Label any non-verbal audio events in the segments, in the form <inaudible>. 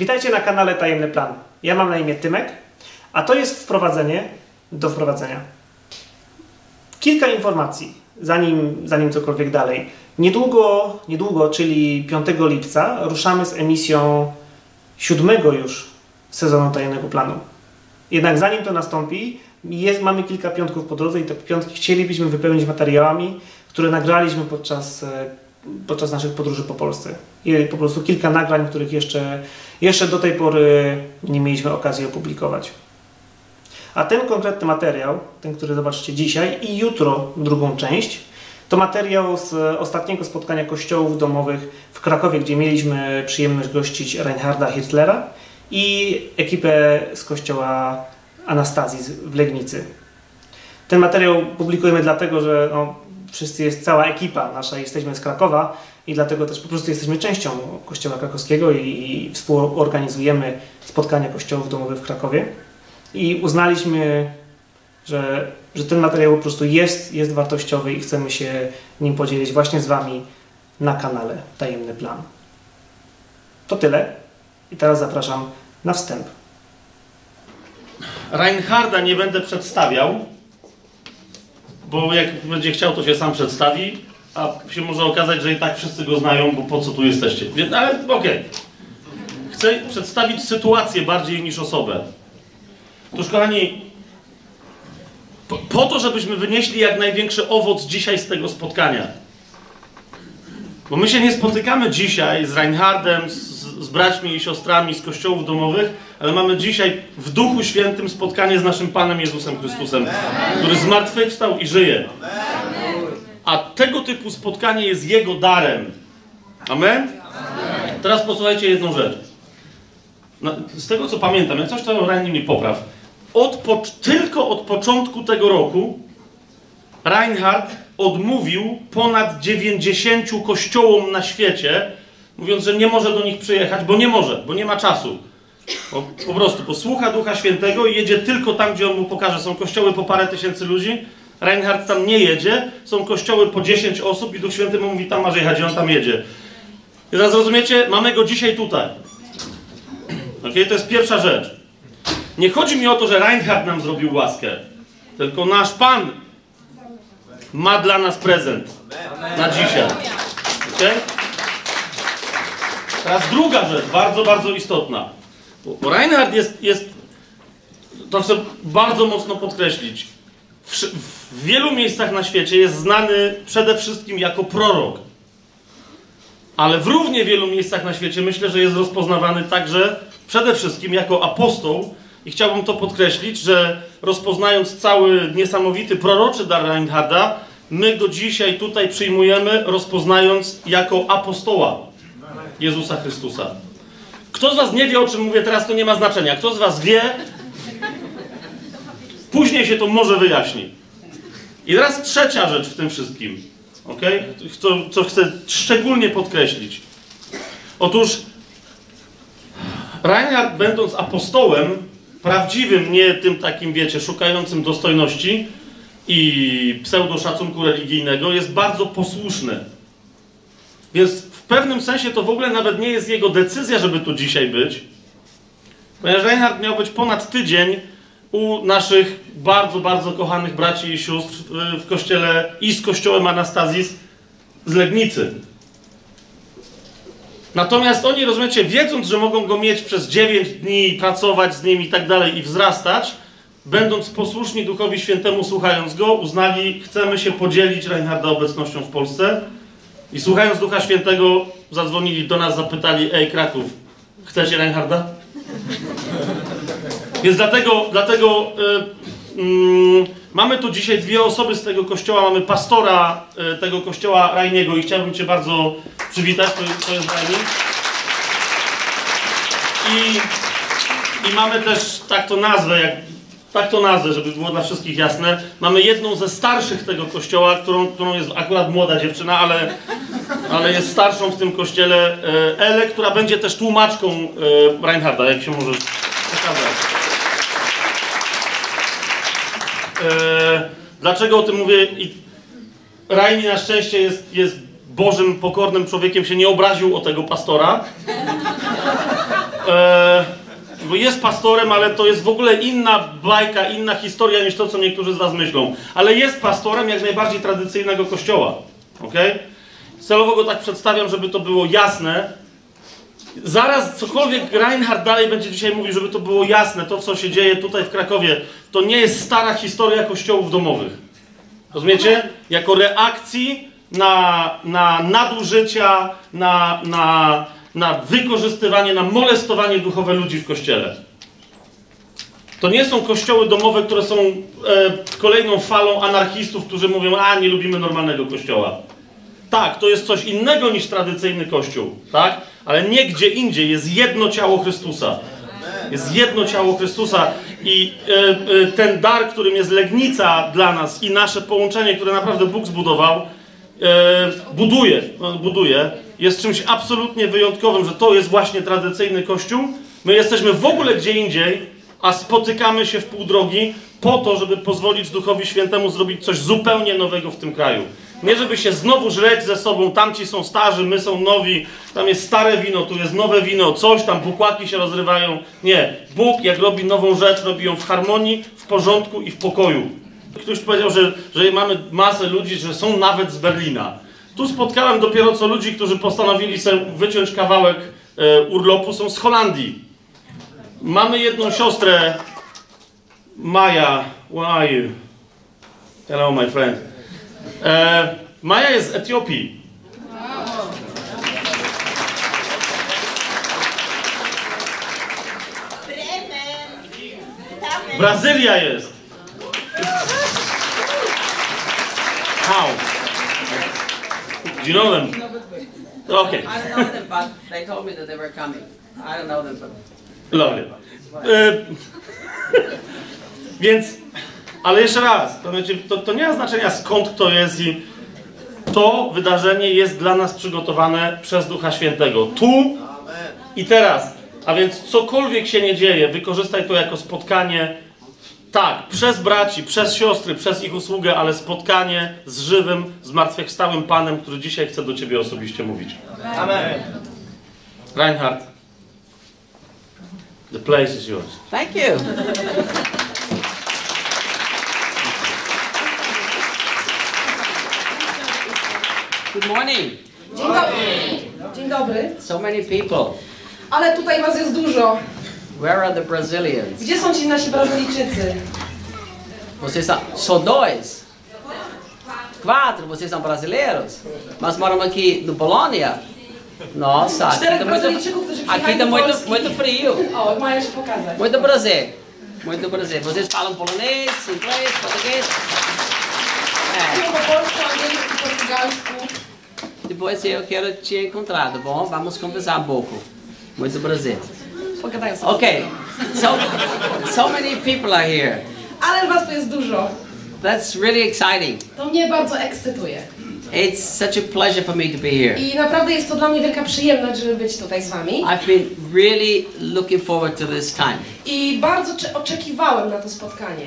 Witajcie na kanale Tajemny Plan. Ja mam na imię Tymek, a to jest wprowadzenie do wprowadzenia. Kilka informacji, zanim, zanim cokolwiek dalej. Niedługo, niedługo, czyli 5 lipca, ruszamy z emisją siódmego już sezonu Tajemnego Planu. Jednak zanim to nastąpi, jest, mamy kilka piątków po drodze i te piątki chcielibyśmy wypełnić materiałami, które nagraliśmy podczas, e, podczas naszych podróży po Polsce. I po prostu kilka nagrań, których jeszcze, jeszcze do tej pory nie mieliśmy okazji opublikować. A ten konkretny materiał, ten, który zobaczycie dzisiaj i jutro drugą część, to materiał z ostatniego spotkania kościołów domowych w Krakowie, gdzie mieliśmy przyjemność gościć Reinharda Hitlera i ekipę z kościoła Anastazji w Legnicy. Ten materiał publikujemy dlatego, że no, wszyscy jest cała ekipa nasza, jesteśmy z Krakowa i dlatego też po prostu jesteśmy częścią Kościoła Krakowskiego i, i współorganizujemy spotkania kościołów domowych w Krakowie. I uznaliśmy, że, że ten materiał po prostu jest, jest wartościowy i chcemy się nim podzielić właśnie z Wami na kanale Tajemny Plan. To tyle i teraz zapraszam na wstęp. Reinharda nie będę przedstawiał, bo jak będzie chciał, to się sam przedstawi, a się może okazać, że i tak wszyscy go znają, bo po co tu jesteście. Więc, ale okej. Chcę przedstawić sytuację bardziej niż osobę. Otóż, kochani, po, po to, żebyśmy wynieśli jak największy owoc dzisiaj z tego spotkania. Bo my się nie spotykamy dzisiaj z Reinhardem, z, z braćmi i siostrami z kościołów domowych, ale mamy dzisiaj w Duchu Świętym spotkanie z naszym Panem Jezusem Chrystusem, który zmartwychwstał i żyje. A tego typu spotkanie jest Jego darem. Amen? Teraz posłuchajcie jedną rzecz. Z tego co pamiętam, jak coś to rannie mi popraw. Od tylko od początku tego roku Reinhard odmówił ponad 90 kościołom na świecie, mówiąc, że nie może do nich przyjechać, bo nie może, bo nie ma czasu. Bo, po prostu posłucha Ducha Świętego i jedzie tylko tam, gdzie on mu pokaże. Są kościoły po parę tysięcy ludzi, Reinhard tam nie jedzie, są kościoły po 10 osób i Duch Święty mu mówi, tam masz jechać i on tam jedzie. I teraz rozumiecie, mamy go dzisiaj tutaj. Okay? To jest pierwsza rzecz. Nie chodzi mi o to, że Reinhard nam zrobił łaskę, tylko nasz Pan ma dla nas prezent na dzisiaj. Okay? Teraz druga rzecz, bardzo, bardzo istotna. Bo Reinhard jest, jest to chcę bardzo mocno podkreślić, w, w wielu miejscach na świecie jest znany przede wszystkim jako prorok. Ale w równie wielu miejscach na świecie myślę, że jest rozpoznawany także przede wszystkim jako apostoł. I chciałbym to podkreślić, że rozpoznając cały niesamowity proroczy dar Reinharda, my go dzisiaj tutaj przyjmujemy, rozpoznając jako apostoła Jezusa Chrystusa. Kto z Was nie wie, o czym mówię teraz, to nie ma znaczenia. Kto z Was wie, później się to może wyjaśni. I teraz trzecia rzecz w tym wszystkim, ok? Co, co chcę szczególnie podkreślić. Otóż Reinhard, będąc apostołem, prawdziwym, nie tym takim, wiecie, szukającym dostojności i pseudoszacunku religijnego, jest bardzo posłuszny. Więc pewnym sensie to w ogóle nawet nie jest jego decyzja, żeby tu dzisiaj być. Ponieważ Reinhard miał być ponad tydzień u naszych bardzo, bardzo kochanych braci i sióstr w kościele i z kościołem Anastazis z Legnicy. Natomiast oni, rozumiecie, wiedząc, że mogą go mieć przez 9 dni, pracować z nim i tak dalej i wzrastać, będąc posłuszni Duchowi Świętemu, słuchając go, uznali, chcemy się podzielić Reinharda obecnością w Polsce. I słuchając Ducha Świętego, zadzwonili do nas, zapytali: Ej, Kraków, chcecie Reinharda? Więc dlatego, dlatego y, y, mamy tu dzisiaj dwie osoby z tego kościoła. Mamy pastora y, tego kościoła Rajniego i chciałbym Cię bardzo przywitać. To, to jest Rajni. I, I mamy też tak to nazwę, jak, tak to nazwę, żeby było dla wszystkich jasne. Mamy jedną ze starszych tego kościoła, którą, którą jest akurat młoda dziewczyna, ale, ale jest starszą w tym kościele, Ele, która będzie też tłumaczką Reinharda, jak się może pokazać. Dlaczego o tym mówię? Rajni na szczęście jest, jest Bożym, pokornym człowiekiem, się nie obraził o tego pastora. e, bo jest pastorem, ale to jest w ogóle inna bajka, inna historia niż to, co niektórzy z was myślą. Ale jest pastorem jak najbardziej tradycyjnego kościoła. ok? Celowo go tak przedstawiam, żeby to było jasne. Zaraz cokolwiek Reinhard dalej będzie dzisiaj mówił, żeby to było jasne, to co się dzieje tutaj w Krakowie, to nie jest stara historia kościołów domowych. Rozumiecie? Jako reakcji na, na nadużycia, na, na, na wykorzystywanie, na molestowanie duchowe ludzi w kościele. To nie są kościoły domowe, które są e, kolejną falą anarchistów, którzy mówią, a nie lubimy normalnego kościoła. Tak, to jest coś innego niż tradycyjny kościół, tak? Ale nie gdzie indziej jest jedno ciało Chrystusa. Jest jedno ciało Chrystusa i e, e, ten dar, którym jest Legnica dla nas i nasze połączenie, które naprawdę Bóg zbudował, e, buduje, buduje, jest czymś absolutnie wyjątkowym, że to jest właśnie tradycyjny kościół. My jesteśmy w ogóle gdzie indziej, a spotykamy się w pół drogi po to, żeby pozwolić Duchowi Świętemu zrobić coś zupełnie nowego w tym kraju. Nie żeby się znowu żreć ze sobą, tamci są starzy, my są nowi, tam jest stare wino, tu jest nowe wino, coś tam, bukłaki się rozrywają. Nie. Bóg jak robi nową rzecz, robi ją w harmonii, w porządku i w pokoju. Ktoś powiedział, że, że mamy masę ludzi, że są nawet z Berlina. Tu spotkałem dopiero co ludzi, którzy postanowili sobie wyciąć kawałek e, urlopu, są z Holandii. Mamy jedną siostrę, Maja. Where are you? Hello, my friend. E, Maja jest z Etiopii. Brazylia jest. How? Do you know them? Okay. I don't know them, but they told me that they were coming. I don't know them, but Lovely. E, więc, ale jeszcze raz, to, znaczy, to, to nie ma znaczenia skąd kto jest i to wydarzenie jest dla nas przygotowane przez Ducha Świętego. Tu i teraz. A więc cokolwiek się nie dzieje, wykorzystaj to jako spotkanie, tak, przez braci, przez siostry, przez ich usługę, ale spotkanie z żywym, zmartwychwstałym Panem, który dzisiaj chce do Ciebie osobiście mówić. Amen. Reinhard, the place is yours. thank you. Good morning. Dzień dobry. Dzień dobry. So many people. Ale tutaj was jest dużo. Where are the Brazilians? Gdzie są ci nasi Brazylijczycy? Vocês são só dois? Quatro? Vocês são brasileiros? Mas moram aqui no Polônia? Nossa, aqui Czterech tá muito, aqui tá muito, Polski. muito frio. Muito prazer. Muito prazer. Vocês falam polonês, inglês, português? É. Depois eu quero te encontrar, tá bom? Vamos conversar um pouco. Muito prazer. Pogadają sobie. Okay. So, so many people are here. Ale was tu jest dużo. That's really exciting. To mnie bardzo ekscytuje. It's such a pleasure for me to be here. I naprawdę jest to dla mnie wielka przyjemność, żeby być tutaj z wami. I've been really looking forward to this time. I bardzo cze- oczekiwałem na to spotkanie.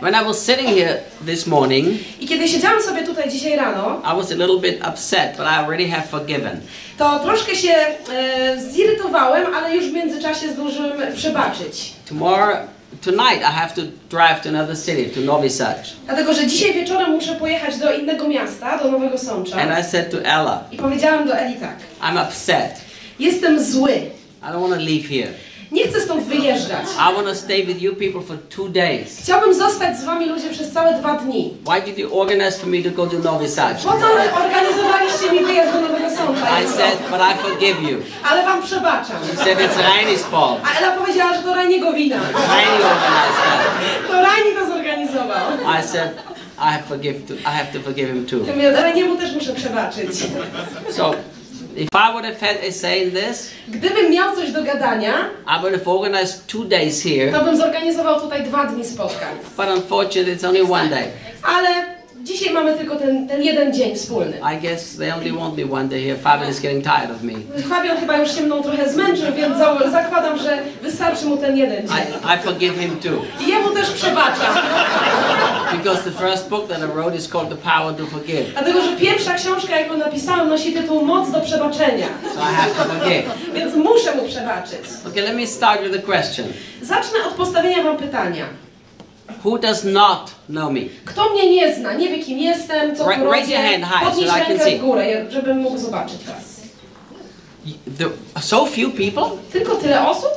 When I was sitting here this morning, I kiedy siedziałam sobie tutaj dzisiaj rano, I was a little bit upset, but I already have forgiven. to troszkę się e, zirytowałem, ale już w międzyczasie zdążyłem przebaczyć. Tomorrow, tonight, I have to drive to another city, to Novi Sad. Dlatego, że dzisiaj wieczorem muszę pojechać do innego miasta, do Nowego Sącza. And I said to Ella, I powiedziałam do Eli tak. I'm upset. Jestem zły. I don't want to leave here. Nie chcę stąd wyjeżdżać. I want to stay with you people for two days. Chciałbym zostać z wami ludzie przez całe dwa dni. Why did you organize for me to go to Sad? Po co organizowaliście mi wyjazd do Nowego Sącza? I said, but I forgive you. Ale wam przebaczam. She said, it's Rainy's fault. A Ela powiedziała, że to Rajniego wina. Rainy organized that. To Rajni to zorganizował. I said, I have, forgive to, I have to forgive him too. Ja mówię, też muszę przebaczyć. So, if I would have had a say in this, Gdybym miał coś do gadania, I would have organized two days here. to bym zorganizował tutaj dwa dni spotkań. But unfortunately, it's only one day. Ale dzisiaj mamy tylko ten, ten jeden dzień wspólny. I guess they only want me one day here. Fabian is getting tired of me. Fabian chyba już się mną trochę zmęczył, więc za- zakładam, że wystarczy mu ten jeden dzień. I, I forgive him too. I jemu też przebaczam. Because the first book that I wrote is called The Power to Forgive. Dlatego, że pierwsza książka, jaką napisałem, nosi tytuł Moc do przebaczenia. So I have to forgive. Więc muszę mu przebaczyć. Okay, let me start with a question. Zacznę od postawienia wam pytania. Who does not know me? Kto mnie nie zna, nie wie kim jestem, co tu raise your robię, hand high podnieś so I can rękę w górę, żebym mógł zobaczyć was. Y- The, so few people? Tylko tyle osób?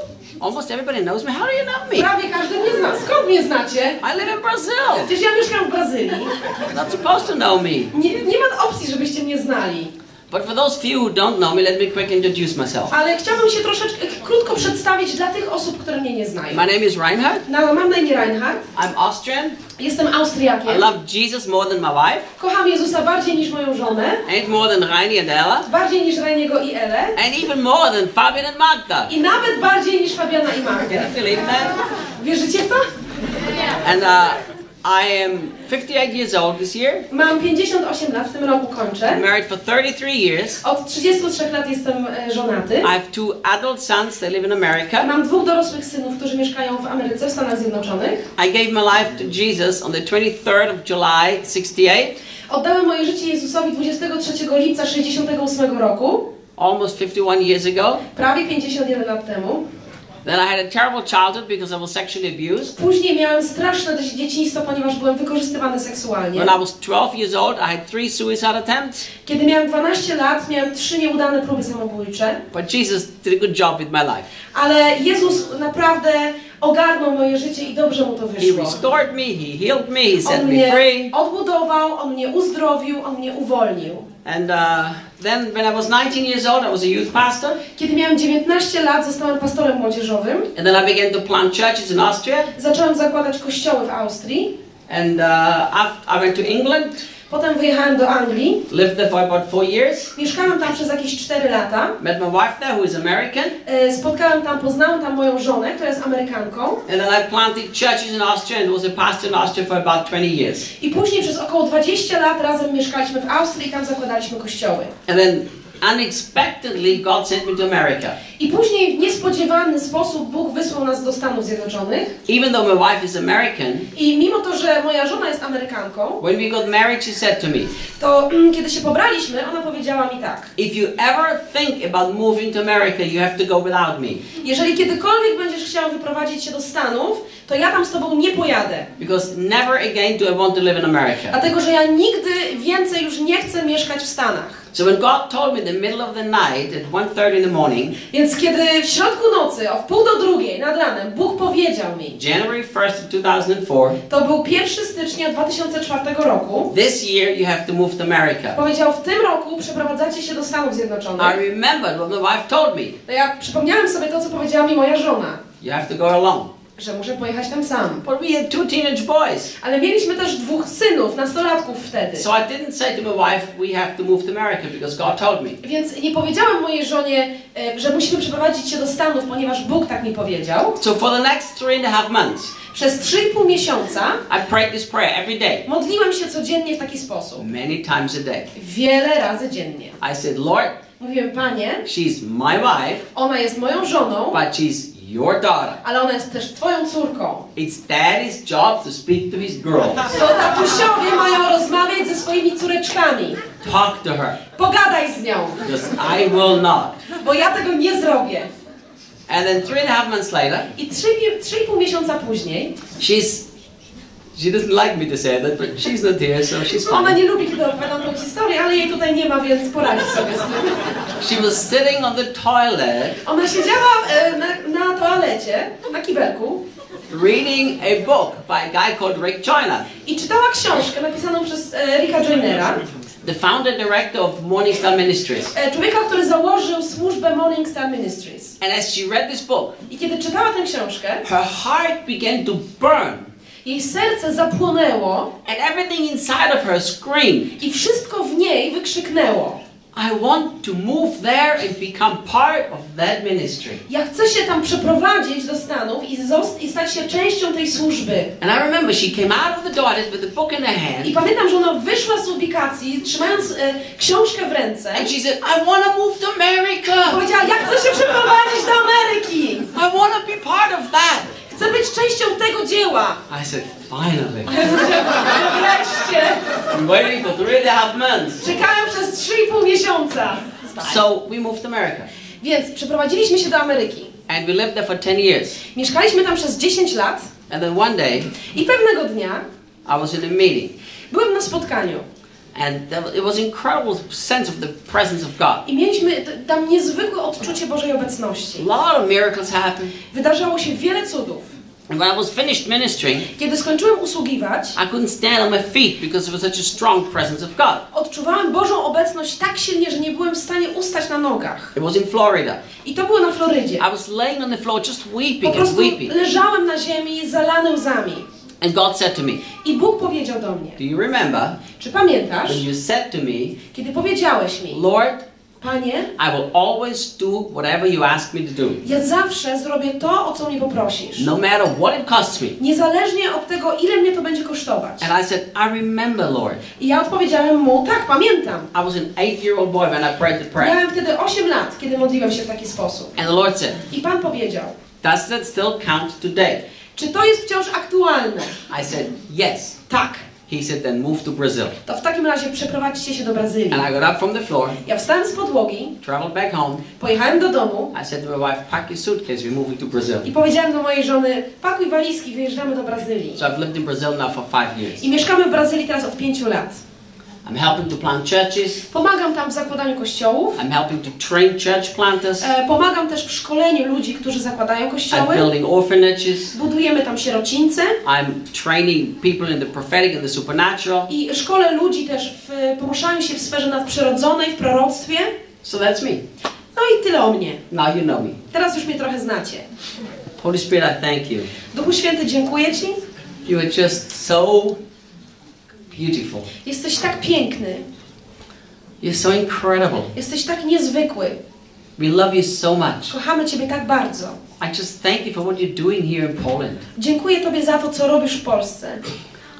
Almost everybody knows me. How do you know me? Prawie każdy mnie zna. Skąd mnie znacie? I live in Brazil. Przecież ja mieszkam w Brazylii. You're not supposed to know me. Nie, nie ma opcji, żebyście mnie znali. But for those few who don't know me, let me quick introduce myself. Ale chciałabym się troszeczkę krótko przedstawić dla tych osób, które mnie nie znają. My name is Reinhard. No, mam na imię Reinhard. I'm Austrian. Jestem I Austriakiem. love Jesus more than my wife, Kocham Jezusa bardziej niż moją żonę. and more than Raini and Ella, Bardziej niż Reniego i Elę. and even more than Fabian and Magda. I nawet bardziej niż Fabiana i Magdę. Can you believe that? Wierzycie w to? And uh, I am 58 years old this year. Mam 58 lat, w tym roku kończę. I'm married for 33 years. Od 33 lat jestem e, żonaty. I have two adult sons. They live in America. Mam dwóch dorosłych synów, którzy mieszkają w Ameryce, w Stanach Zjednoczonych. I gave my life to Jesus on the 23rd of July, 68, Oddałem moje życie Jezusowi 23 lipca 68 roku, almost 51 years ago. prawie 51 lat temu. Then I had a terrible childhood because I was sexually abused. Później miałem straszne też dzieciństwo, ponieważ byłem wykorzystywany seksualnie. When I was 12 years old, I had three suicide attempts. Kiedy miałem 12 lat, miałem trzy nieudane próby samobójcze, But Jesus did a good job with my life. ale Jezus naprawdę ogarnął moje życie i dobrze mu to He wyszło. restored me, He healed me, He set On me mnie free. odbudował, on mnie uzdrowił, on mnie uwolnił. And uh, then when I was 19 years old, I was a youth pastor. Kiedy miałem 19 lat, zostałem pastorem młodzieżowym. And then I began to plant churches in Austria. Zacząłem zakładać kościoły w Austrii. And uh, I went to England, Potem wyjechałem do Anglii. lived there for about four years. Mieszkałem tam przez jakieś 4 lata. Met my wife there, who is American. E, Spotkałem tam, poznałem tam moją żonę, która jest Amerykanką. And then I planted churches in Austria and was a pastor in Austria for about 20 years. I później przez około 20 lat razem mieszkaliśmy w Austrii i tam zakładaliśmy kościoły. And then unexpectedly, God sent me to America. I później w niespodziewany sposób Bóg wysłał nas do Stanów Zjednoczonych. Even though my wife is American, I mimo to, że moja żona jest Amerykanką, when we got married, she said to me, to mm, kiedy się pobraliśmy, ona powiedziała mi tak. If you ever think about moving to America, you have to go without me. Jeżeli kiedykolwiek będziesz chciał wyprowadzić się do Stanów, to ja tam z tobą nie pojadę. Because never again do I want to live in America. Dlatego, że ja nigdy więcej już nie chcę mieszkać w Stanach. So when God told me in the middle of the night at 1.30 in the morning, Więc kiedy w środku nocy, o wpół do drugiej nad ranem, Bóg powiedział mi, January 1st of 2004, to był 1 stycznia 2004 roku, this year you have to move to America. powiedział, w tym roku przeprowadzacie się do Stanów I Zjednoczonych. remembered what my wife told me. To ja przypomniałem sobie to, co powiedziała mi moja żona, You have to go alone. Że muszę pojechać tam sam. But we had two teenage boys. Ale mieliśmy też dwóch synów, nastolatków wtedy. So I didn't say to my wife, we have to move to America because God told me. Więc nie powiedziałem mojej żonie, że musimy przeprowadzić się do Stanów, ponieważ Bóg tak mi powiedział. So for the next three and a half months, Przez 3,5 miesiąca I prayed this prayer every day, modliłem się codziennie w taki sposób. many times a day. Wiele razy dziennie. I said, Lord, Mówiłem, Panie, she's my wife, ona jest moją żoną, but she's your daughter. ale ona jest też Twoją córką. It's daddy's job to speak to his girls. To tatusiowie mają rozmawiać ze swoimi córeczkami. Talk to her Pogadaj z nią, because I will not. bo ja tego nie zrobię. And then three and a half months later, I 3,5 miesiąca później, she's she doesn't like me to say that, but she's not here, so she's ona fine. nie lubi, kiedy opowiadam tą historię, ale jej tutaj nie ma, więc poradzi sobie z tym. She was sitting on the toilet Ona siedziała e, na, na toalecie, na kibelku reading a book by a guy called Rick Joyner, i czytała książkę napisaną przez e, Ricka Joynera, the founder director of Morning Star Ministries. e, człowieka, który założył służbę Morning Star Ministries. And as she read this book, I kiedy czytała tę książkę, her heart began to burn, jej serce zapłonęło and everything inside of her screamed, i wszystko w niej wykrzyknęło. I want to move there and become part of that ministry. Ja chcę się tam przeprowadzić do Stanów i, i stać się częścią tej służby. And I remember she came out of the toilet with the book in her hand, I pamiętam, że ona wyszła z ubikacji, trzymając e, książkę w ręce. and she said, I want to move to America. Powiedziała, ja chcę się przeprowadzić do Ameryki. I want to be part of that. Chcę być jest częścią tego dzieła. I said, finally. <laughs> Wreszcie. I'm waiting for three and a half months. Czekałem przez 3,5 miesiąca. So we moved to America. Więc przeprowadziliśmy się do Ameryki. And we lived there for 10 years. Mieszkaliśmy tam przez 10 lat And then one day, i pewnego dnia I was in a meeting. byłem na spotkaniu And there, it was incredible sense of the presence of God. i mieliśmy tam niezwykłe odczucie Bożej obecności. A lot of miracles happened. Wydarzało się wiele cudów. And when I was finished ministering, Kiedy skończyłem usługiwać, I couldn't stand on my feet because there was such a strong presence of God. odczuwałem Bożą obecność tak silnie, że nie byłem w stanie ustać na nogach. It was in Florida. I to było na Florydzie. I was laying on the floor just Po weeping and prostu weeping. leżałem na ziemi zalany łzami. And God said to me, I Bóg powiedział do mnie, Do you remember czy pamiętasz, when you said to me, kiedy powiedziałeś mi, Lord, Panie, I will always do whatever you ask me to do, ja zawsze zrobię to, o co mnie poprosisz. no matter what it costs me? Niezależnie od tego, ile mnie to będzie kosztować. And I said, I remember, Lord. I ja odpowiedziałem mu, tak, pamiętam. I was an eight year old boy when I prayed the prayer. Miałem wtedy 8 lat, kiedy modliłem się w taki sposób. And the Lord said, I Pan powiedział, Does that still count today? czy to jest wciąż aktualne? I said, Yes. Tak. He said, Then move to Brazil. To w takim razie przeprowadźcie się do Brazylii. And I got up from the floor, Ja wstałem z podłogi, traveled back home. pojechałem do domu I said to my wife, Pack your suitcase, we're moving to Brazil. i powiedziałem do mojej żony, pakuj walizki, wyjeżdżamy do Brazylii. So I've lived in Brazil now for five years. I mieszkamy w Brazylii teraz od 5 lat. I'm helping to plant churches. Pomagam tam w zakładaniu kościołów. I'm helping to train church planters. E, pomagam też w szkoleniu ludzi, którzy zakładają I'm kościoły. building orphanages. Budujemy tam sierocińce. I'm training people in the prophetic and the supernatural. I szkole ludzi też w poruszaniu się w sferze nadprzyrodzonej, w proroctwie. So that's me. No i tyle o mnie. Now you know me. Teraz już mnie trochę znacie. Holy Spirit, I thank you. Duchu Święty, dziękuję Ci. You are just so beautiful. Jesteś tak piękny. You're so incredible. Jesteś tak niezwykły. We love you so much. Kochamy Ciebie tak bardzo. I just thank you for what you're doing here in Poland. Dziękuję Tobie za to, co robisz w Polsce.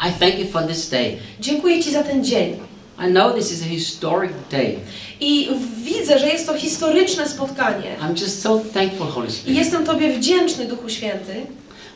I thank you for this day. Dziękuję Ci za ten dzień. I know this is a historic day. I widzę, że jest to historyczne spotkanie. I'm just so thankful, Holy I Spirit. jestem Tobie wdzięczny, Duchu Święty.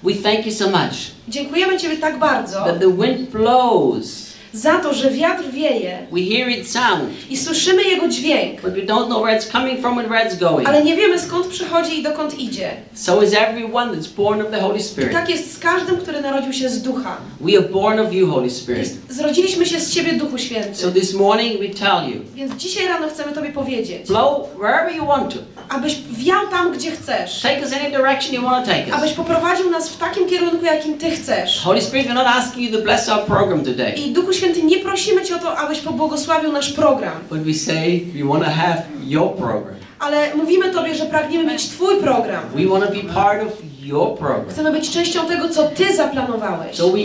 We thank you so much Dziękujemy Ciebie tak bardzo that the wind blows. Za to, że wiatr wieje We hear it sound, i słyszymy jego dźwięk, but we don't know where it's coming from and where it's going. ale nie wiemy skąd przychodzi i dokąd idzie. So is everyone that's born of the Holy I Spirit. tak jest z każdym, który narodził się z Ducha. We are born of you, Holy Spirit. Zrodziliśmy się z Ciebie, Duchu Święty. So this morning we tell you, Więc dzisiaj rano chcemy Tobie powiedzieć, blow wherever you want to. abyś wiał tam, gdzie chcesz. Take us any direction you want to take Abyś us. poprowadził nas w takim kierunku, jakim Ty chcesz. Holy Spirit, we're not asking you to bless our program today, I Duchu Święty, nie prosimy Cię o to, abyś pobłogosławił nasz program, but we say we want to have your program. ale mówimy Tobie, że pragniemy mieć Twój program. We want to be part of your program. Chcemy być częścią tego, co Ty zaplanowałeś. So we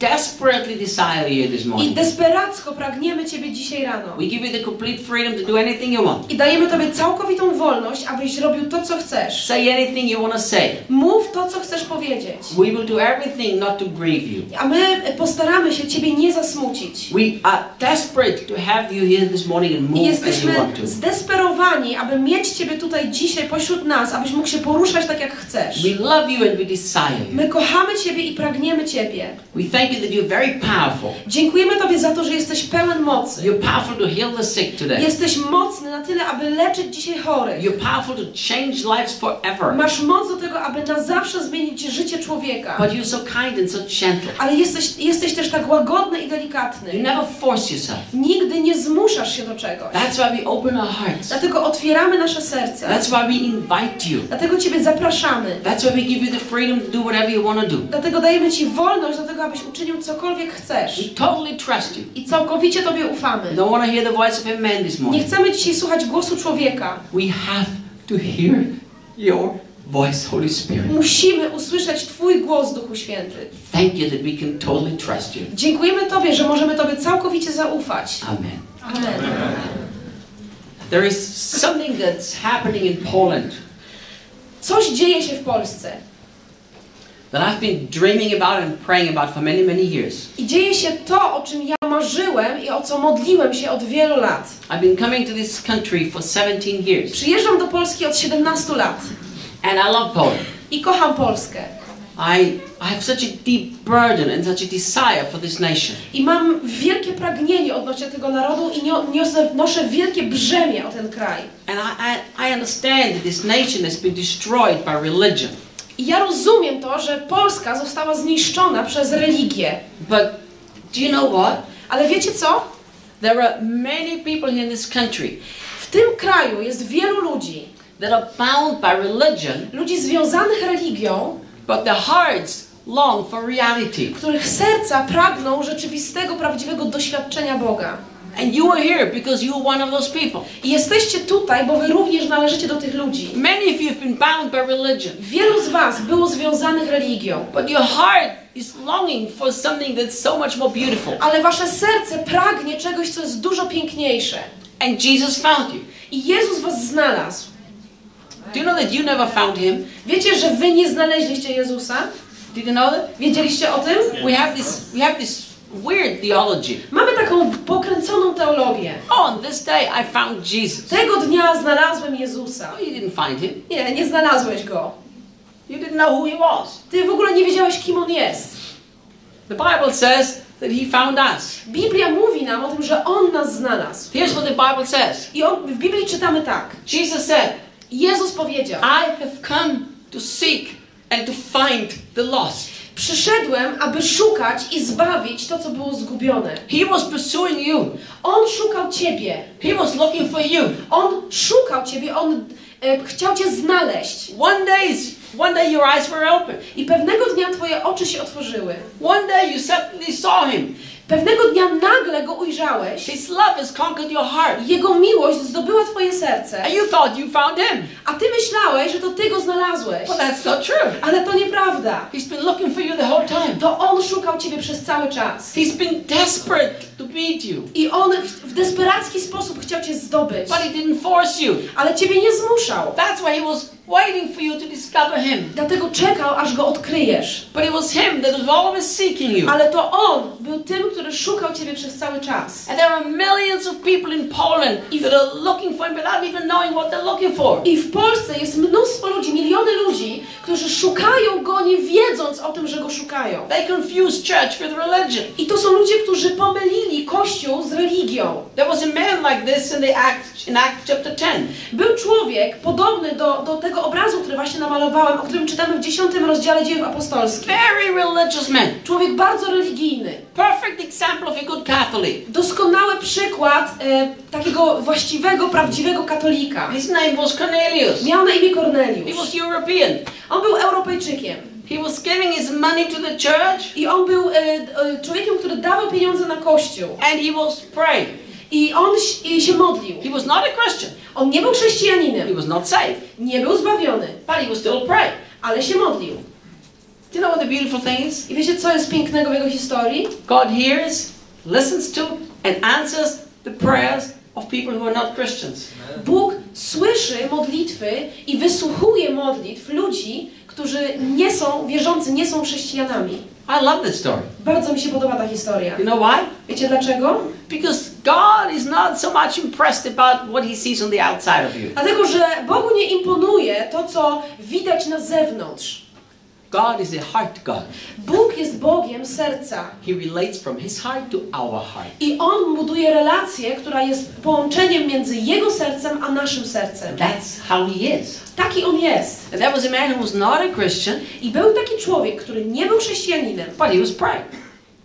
desperately desire you this I morning. desperacko pragniemy Ciebie dzisiaj rano. We give you the complete freedom to do anything you want. I dajemy Tobie całkowitą wolność, abyś robił to, co chcesz. Say anything you want to say. Mów to, co chcesz powiedzieć. We will do everything not to grieve you. A my postaramy się Ciebie nie zasmucić. We are desperate to have you here this morning and I move as you want to. zdesperowani, aby mieć Ciebie tutaj dzisiaj pośród nas, abyś mógł się poruszać tak, jak chcesz. We love you and we desire you. My kochamy Ciebie i pragniemy Ciebie. We thank you that you're very powerful. Dziękujemy Tobie za to, że jesteś pełen mocy. You're powerful to heal the sick today. Jesteś mocny na tyle, aby leczyć dzisiaj chorych. You're powerful to change lives forever. Masz moc do tego, aby na zawsze zmienić życie człowieka. But you're so kind and so gentle. Ale jesteś, jesteś też tak łagodny i You delikatny. never force yourself. Nigdy nie zmuszasz się do czegoś. That's why we open our hearts. Dlatego otwieramy nasze serca. That's why we invite you. Dlatego Ciebie zapraszamy. That's why we give you the freedom to do whatever you want to do. Dlatego dajemy Ci wolność do tego, abyś uczynił cokolwiek chcesz. We totally trust you. I całkowicie Tobie ufamy. don't want to hear the voice of a man this Nie morning. chcemy dzisiaj słuchać głosu człowieka. We have to hear your voice, Holy Spirit. Musimy usłyszeć Twój głos, Duchu Święty. Thank you that we can totally trust you. Dziękujemy Tobie, że możemy Tobie całkowicie zaufać. Amen. Amen. There is something that's happening in Poland Coś dzieje się w Polsce. That I've been dreaming about and praying about for many, many years. I dzieje się to, o czym ja marzyłem i o co modliłem się od wielu lat. I've been coming to this country for 17 years Przyjeżdżam do Polski od 17 lat and I love Poland. i kocham Polskę. I, I have such a deep burden and such a desire for this nation. I mam wielkie pragnienie odnośnie tego narodu i nio- niosę, noszę wielkie brzemię o ten kraj. And I, I, I understand that this nation has been destroyed by religion. I ja rozumiem to, że Polska została zniszczona przez religię. But do you know what? Ale wiecie co? There are many people in this country W tym kraju jest wielu ludzi, that are bound by religion, ludzi związanych religią, but their hearts long for reality. których serca pragną rzeczywistego, prawdziwego doświadczenia Boga. And you are here because you are one of those people. I jesteście tutaj, bo wy również należycie do tych ludzi. Many of you have been bound by religion, Wielu z was było związanych religią, but your heart is longing for something that's so much more beautiful. ale wasze serce pragnie czegoś, co jest dużo piękniejsze. And Jesus found you. I Jezus was znalazł. Do you know that you never found him? Wiecie, że wy nie znaleźliście Jezusa? Did you know that? Wiedzieliście o tym? We have this we have this weird theology. Mamy taką pokręconą teologię. Oh, on this day I found Jesus. Tego dnia znalazłem Jezusa. No, you didn't find him. Nie, nie znalazłeś go. You didn't know who he was. Ty w ogóle nie wiedziałeś, kim on jest. The Bible says that he found us. Biblia mówi nam o tym, że on nas znalazł. Here's what the Bible says. I on, w Biblii czytamy tak. Jesus said, Jezus powiedział: I have come to seek and to find the lost. Przyszedłem, aby szukać i zbawić to, co było zgubione. He was pursuing you. On szukał ciebie. He was looking for you. On szukał ciebie, on e, chciał cię znaleźć. One day, one day your eyes were open. I pewnego dnia twoje oczy się otworzyły. One day you suddenly saw him. Pewnego dnia nagle go ujrzałeś. His love has conquered your heart. Jego miłość zdobyła twoje serce. And you thought you found him. A ty myślałeś, że to ty go znalazłeś. But that's not true. Ale to nieprawda. He's been looking for you the whole time. To on szukał ciebie przez cały czas. He's been desperate to meet you. I on w desperacki sposób chciał cię zdobyć. But he didn't force you. Ale ciebie nie zmuszał. That's why he was waiting for you to discover him. Dlatego czekał, aż go odkryjesz. But it was him that was always seeking you. Ale to on był tym, który szukał ciebie przez cały czas. And there are millions of people in Poland that are looking for him without even knowing what they're looking for. I w Polsce jest mnóstwo ludzi, miliony ludzi, którzy szukają go nie wiedząc o tym, że go szukają. They confuse church with religion. I to są ludzie, którzy pomylili Kościół z religią. There was a man like this in the Act in Acts chapter 10. Był człowiek podobny do, do tego obrazu, który właśnie namalowałem, o którym czytamy w 10 rozdziale dziejów apostolskich. Very religious man. Człowiek bardzo religijny. Perfect example of a good Catholic. Doskonały przykład e, takiego właściwego, prawdziwego katolika. His name was Cornelius. Miał na imię He Korneliusz. was European. On był Europejczykiem. He was giving his money to the church I on był e, e, człowiekiem, który dawał pieniądze na kościół. and he was praying. I on i się modlił. He was not a Christian. On nie był He chrześcijaninem. was not saved. Nie był zbawiony. But he was still praying. Ale się modlił. Do you know what the beautiful thing is? I wiecie, co jest pięknego w jego historii? God hears, listens to, and answers the prayers of people who are not Christians. Bóg słyszy modlitwy i wysłuchuje modlitw ludzi, którzy nie są wierzący, nie są chrześcijanami. I love that story. Bardzo mi się podoba ta historia. You know why? Wiecie dlaczego? Because God is not so much impressed about what he sees on the outside of you. Dlatego, że Bogu nie imponuje to, co widać na zewnątrz. God is a heart God. Bóg jest Bogiem serca. He relates from his heart to our heart. I On buduje relację, która jest połączeniem między Jego sercem a naszym sercem. That's how he is. Taki On jest. And that was a man who was not a Christian, I był taki człowiek, który nie był chrześcijaninem, but he was praying.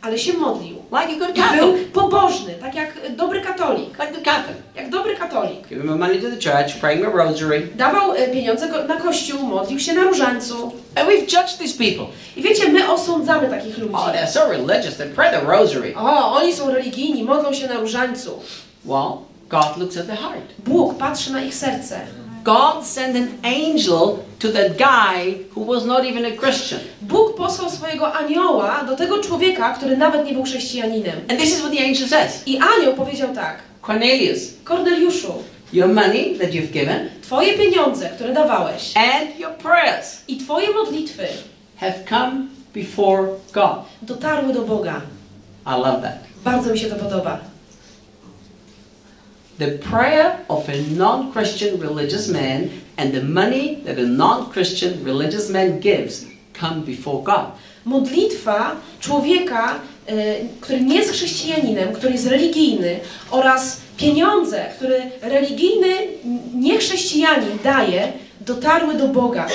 ale się modlił. Like a good I był Catholic. pobożny, tak jak dobry katolik. Like the Catholic. Jak dobry katolik. Giving money to the church, praying my rosary. Dawał e, pieniądze na kościół, modlił się na różańcu. And we've judged these people. I wiecie, my osądzamy takich ludzi. Oh, they're so religious, they pray the rosary. O, oni są religijni, modlą się na różańcu. Well, God looks at the heart. Bóg patrzy na ich serce. God sent an angel to that guy who was not even a Christian. Bóg posłał swojego anioła do tego człowieka, który nawet nie był chrześcijaninem. And this is what the angel says I anioł powiedział tak: Cornelius, your money that you've given twoje pieniądze, które dawałeś, and your prayers i twoje modlitwy have come before God. dotarły do Boga. I love that. Bardzo mi się to podoba. The prayer of a non Christian religious man and the money that a non Christian religious man gives come before God. Modlitwa człowieka, e, który nie jest chrześcijaninem, który jest religijny oraz pieniądze, które religijny niechrześcijanin daje, dotarły do Boga.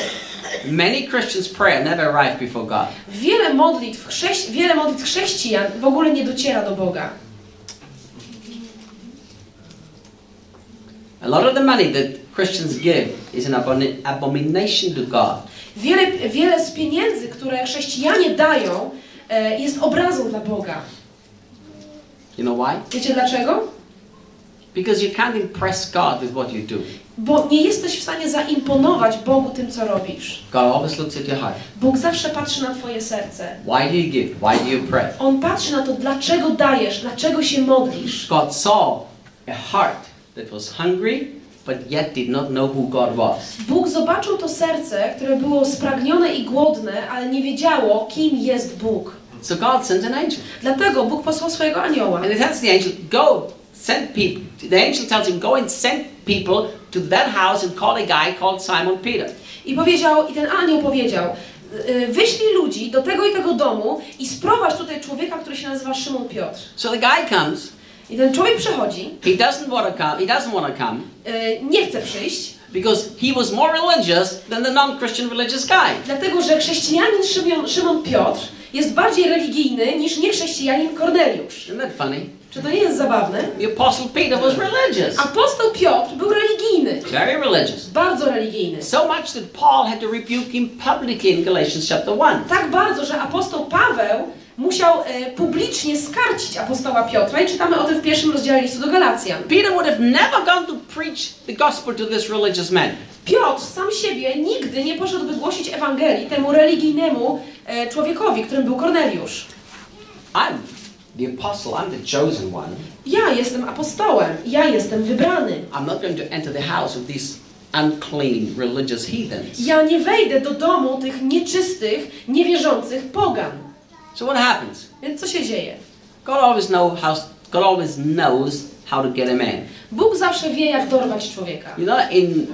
Many Christians' prayer never arrive before God. Wiele modlitw, wiele modlitw chrześcijan w ogóle nie dociera do Boga. A lot of the money that Christians give is an abomination to God. Wiele, wiele z pieniędzy, które chrześcijanie dają, e, jest obrazą dla Boga. You know why? Wiecie dlaczego? Because you can't impress God with what you do. Bo nie jesteś w stanie zaimponować Bogu tym, co robisz. God always looks at your heart. Bóg zawsze patrzy na Twoje serce. Why do you give? Why do you pray? On patrzy na to, dlaczego dajesz, dlaczego się modlisz. God saw a heart that was hungry, but yet did not know who God was. Bóg zobaczył to serce, które było spragnione i głodne, ale nie wiedziało, kim jest Bóg. So God sent an angel. Dlatego Bóg posłał swojego anioła. And he tells the angel, go, send people. The angel tells him, go and send people to that house and call a guy called Simon Peter. I powiedział, i ten anioł powiedział, y, wyślij ludzi do tego i tego domu i sprowadź tutaj człowieka, który się nazywa Szymon Piotr. So the guy comes. I ten człowiek przychodzi, He doesn't want to come. He doesn't want to come y, nie chce przyjść, because he was more religious than the non-Christian religious guy. dlatego że chrześcijanin Szymon, Szymon Piotr jest bardziej religijny niż niechrześcijanin Korneliusz. Isn't that funny? Czy to nie jest zabawne? The apostle Peter was religious, Apostoł Piotr był religijny, very religious. bardzo religijny. So much that Paul had to rebuke him publicly in Galatians chapter 1. Tak bardzo, że apostoł Paweł musiał e, publicznie skarcić apostoła Piotra i czytamy o tym w pierwszym rozdziale listu do Galacjan. Peter would have never gone to preach the gospel to this religious man. Piotr sam siebie nigdy nie poszedłby głosić Ewangelii temu religijnemu e, człowiekowi, którym był Korneliusz. I'm the apostle, I'm the chosen one. Ja jestem apostołem, ja jestem wybrany. I'm not going to enter the house of these unclean religious heathens. Ja nie wejdę do domu tych nieczystych, niewierzących pogan. So what happens? Więc co się dzieje? God always know how God always knows how to get a man. Bóg zawsze wie, jak dorwać człowieka. You know, in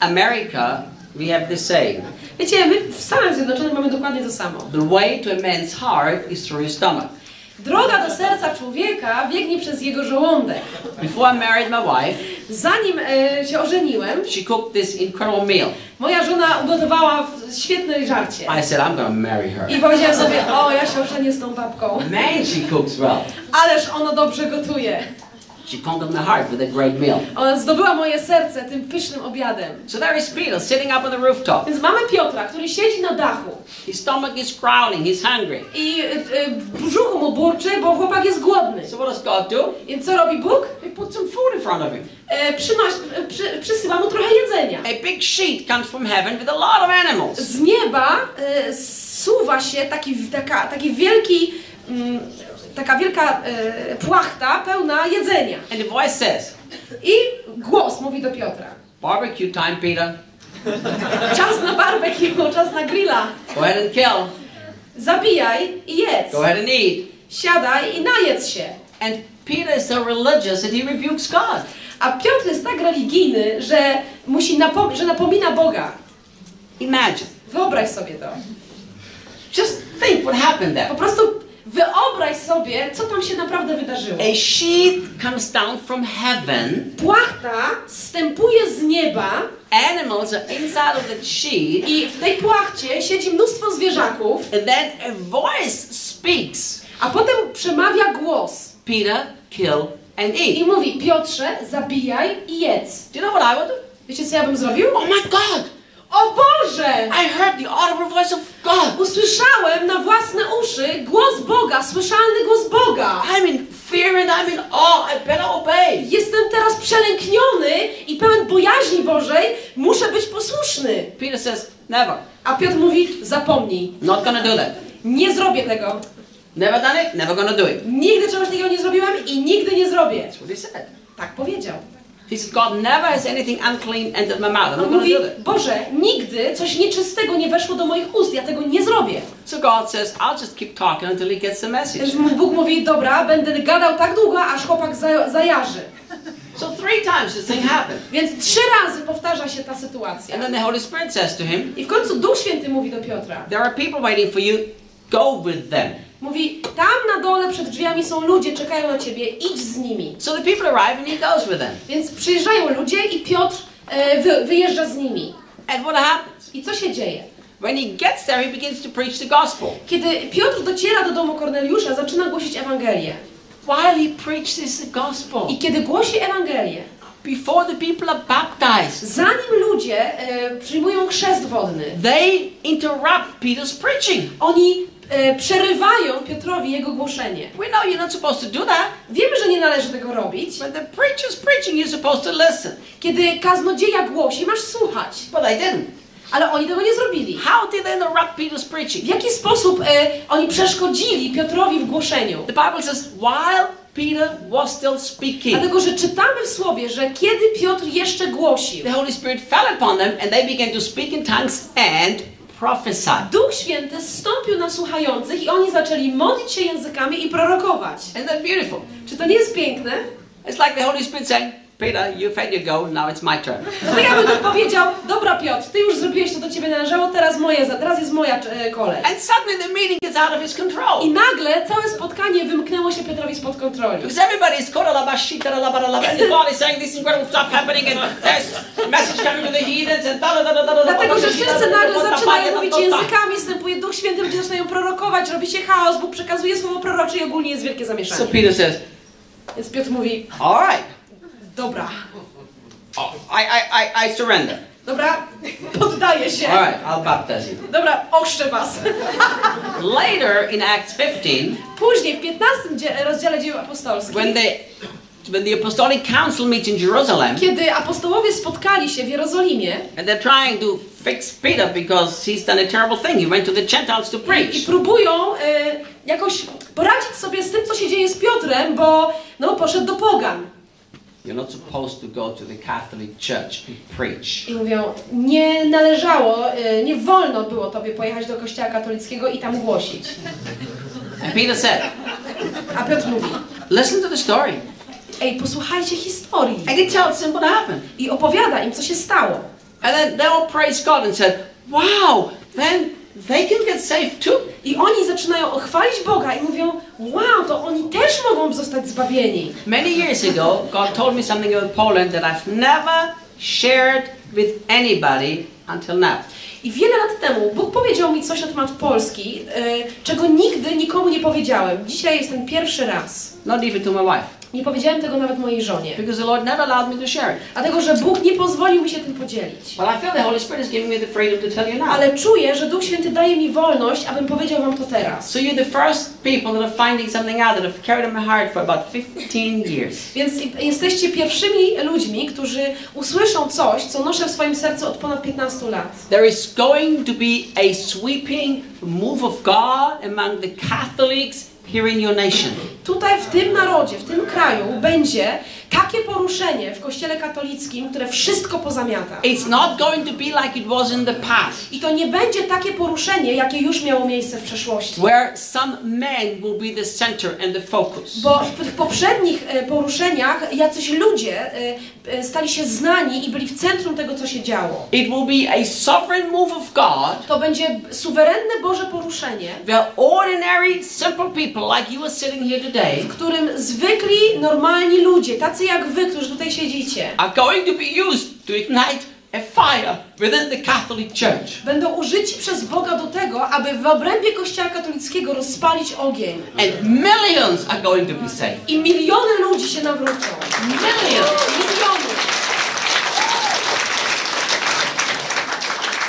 America we have this saying: Wiecie, my w Stanach Zjednoczonych mamy dokładnie to samo. the way to a man's heart is through his stomach. Droga do serca człowieka biegnie przez jego żołądek. Before I married my wife, Zanim e, się ożeniłem, she cooked this incredible meal. moja żona ugotowała świetne żarcie. I said, I'm to marry her. I powiedziałem sobie, o, ja się ożenię z tą babką. Man, she cooks well. Ależ ona dobrze gotuje. She conquered my heart with a great meal. Ona zdobyła moje serce tym pysznym obiadem. So there is Peter sitting up on the rooftop. Więc mamy Piotra, który siedzi na dachu His stomach is growling, he's hungry. i y, y, w brzuchu mu burczy, bo chłopak jest głodny. So what does God do? Więc co robi Bóg? He puts some food in front of him. E, przynoś, e, przy, przysyła mu trochę jedzenia. A big sheet comes from heaven with a lot of animals. Z nieba e, suwa się taki, taka, taki wielki, mm, taka wielka e, płachta pełna jedzenia. And the voice says, I głos mówi do Piotra. Barbecue time, Peter. Czas na barbecue, <laughs> czas na grilla. Go ahead and kill. Zabijaj i jedz. Go ahead and eat. Siadaj i najedz się. And Peter is so religious that he rebukes God. A Piotr jest tak religijny, że, musi napom- że napomina Boga. Imagine. Wyobraź sobie to. Just think what happened Po there. prostu wyobraź sobie, co tam się naprawdę wydarzyło. A sheet comes down from heaven. Płachta zstępuje z nieba Animals are inside of that sheet. i w tej płachcie siedzi mnóstwo zwierzaków, And then a voice speaks. a potem przemawia głos Peter, kill and i eat. mówi Piotrze, zabijaj i jedz. Do you know what I would do? Wiecie co ja bym zrobił? Oh my God! O Boże! I heard the audible voice of God. Usłyszałem na własne uszy głos Boga, słyszalny głos Boga. I'm in fear and I'm in awe. I better obey. Jestem teraz przelękniony i pełen bojaźni Bożej, muszę być posłuszny. Peter says, Never. A Piotr mówi, zapomnij, Not gonna do that. nie zrobię tego. Never done it, never gonna do it. Nigdy czegoś takiego nie zrobiłem i nigdy nie zrobię. That's what he said. Tak powiedział. He said, God never has anything unclean entered my mouth. I'm not mówi, do that. Boże, nigdy coś nieczystego nie weszło do moich ust, ja tego nie zrobię. So God says, I'll just keep talking until he gets the message. Więc Bóg mówi, dobra, będę gadał tak długo, aż chłopak za, zajarzy. So three times this thing happened. Więc trzy razy powtarza się ta sytuacja. And then the Holy Spirit says to him, I w końcu Duch Święty mówi do Piotra. There are people waiting for you. Go with them. Mówi, tam na dole przed drzwiami są ludzie, czekają na ciebie, idź z nimi. So the people arrive and he goes with them. Więc przyjeżdżają ludzie i Piotr e, wy, wyjeżdża z nimi. And what happens? I co się dzieje? When he gets there, he begins to preach the gospel. Kiedy Piotr dociera do domu Korneliusza, zaczyna głosić Ewangelię. While he preaches the gospel, I kiedy głosi Ewangelię, before the people are baptized, zanim ludzie e, przyjmują chrzest wodny, they interrupt Peter's preaching. oni e, przerywają Piotrowi jego głoszenie. We know you're not supposed to do that. Wiemy, że nie należy tego robić. When the preacher's preaching, you're supposed to listen. Kiedy kaznodzieja głosi, masz słuchać. But they didn't. Ale oni tego nie zrobili. How did they interrupt Peter's W preaching? jaki sposób e, oni przeszkodzili Piotrowi w głoszeniu? The Bible says, while Peter was still speaking, Dlatego, że czytamy w słowie, że kiedy Piotr jeszcze głosił, the Holy Spirit fell upon them and they began to speak in tongues and prophesy. Duch Święty zstąpił na słuchających i oni zaczęli modlić się językami i prorokować. Isn't that beautiful? Czy to nie jest piękne? It's like the Holy Spirit saying, Peter, you've had your go, now it's my turn. To tak jakby Bóg powiedział, dobra Piotr, ty już zrobiłeś to, do ciebie należało, teraz, moje, teraz jest moja e, kolej. And suddenly the meeting gets out of his I control. nagle całe spotkanie wymknęło się Piotrowi spod kontroli. Because everybody is and is saying this incredible stuff happening and there's message coming to the heathens and da da da da da da Dlatego, że wszyscy nagle zaczynają mówić językami, wstępuje Duch Święty, ludzie zaczynają prorokować, robi się chaos, Bóg przekazuje słowo prorocze i ogólnie jest wielkie So zamieszanie. Peter says, Więc Piotr mówi, all right, dobra, oh, I, I, I, I surrender. dobra, <laughs> poddaję się. All right, I'll baptize you. Dobra, ochrzczę was. <laughs> Later in Acts 15, Później w 15 dzie- rozdziale dzieł apostolskich, when the, when the apostolic council meets in Jerusalem, kiedy apostołowie spotkali się w Jerozolimie and they're trying to fix Peter because he's done a terrible thing. He went to the Gentiles to i preach. próbują e, jakoś poradzić sobie z tym, co się dzieje z Piotrem, bo no, poszedł do pogan. You're not supposed to go to the Catholic Church and preach. I mówią, nie należało, e, nie wolno było tobie pojechać do kościoła katolickiego i tam głosić. And Peter said, A Piotr mówi, listen to the story. ej, posłuchajcie historii. And he tells them what happened. I opowiada im, co się stało. And then they all praised God and said, wow, then they can get saved too. I oni zaczynają chwalić Boga i mówią, wow, to oni też mogą zostać zbawieni. Many years ago, God told me something about Poland that I've never shared with anybody until now. I wiele lat temu Bóg powiedział mi coś na temat Polski, e, czego nigdy nikomu nie powiedziałem. Dzisiaj jest ten pierwszy raz. Not even to my wife. Nie powiedziałem tego nawet mojej żonie. Because the Lord never allowed me to share it. Dlatego, że Bóg nie pozwolił mi się tym podzielić. I feel the Holy Spirit is giving me the freedom to tell you now. Ale czuję, że Duch Święty daje mi wolność, abym powiedział wam to teraz. So you're the first people that are finding something out that have carried in my heart for about 15 years. Więc jesteście pierwszymi ludźmi, którzy usłyszą coś, co noszę w swoim sercu od ponad 15 lat. There is going to be a sweeping move of God among the Catholics here in your nation. Tutaj w tym narodzie, w tym kraju będzie takie poruszenie w kościele katolickim, które wszystko pozamiata. It's not going to be like it was in the past, I to nie będzie takie poruszenie, jakie już miało miejsce w przeszłości. where some men will be the center and the focus. Bo w tych poprzednich e, poruszeniach jacyś ludzie e, e, stali się znani i byli w centrum tego, co się działo. It will be a sovereign move of God To będzie suwerenne Boże poruszenie, where ordinary, simple people like you are sitting here today w którym zwykli, normalni ludzie, tacy jak wy, którzy tutaj siedzicie, are going to be used to ignite a fire within the Catholic Church. będą użyci przez Boga do tego, aby w obrębie Kościoła katolickiego rozpalić ogień. And millions are going to be saved. I miliony ludzi się nawrócą. Millions. Miliony.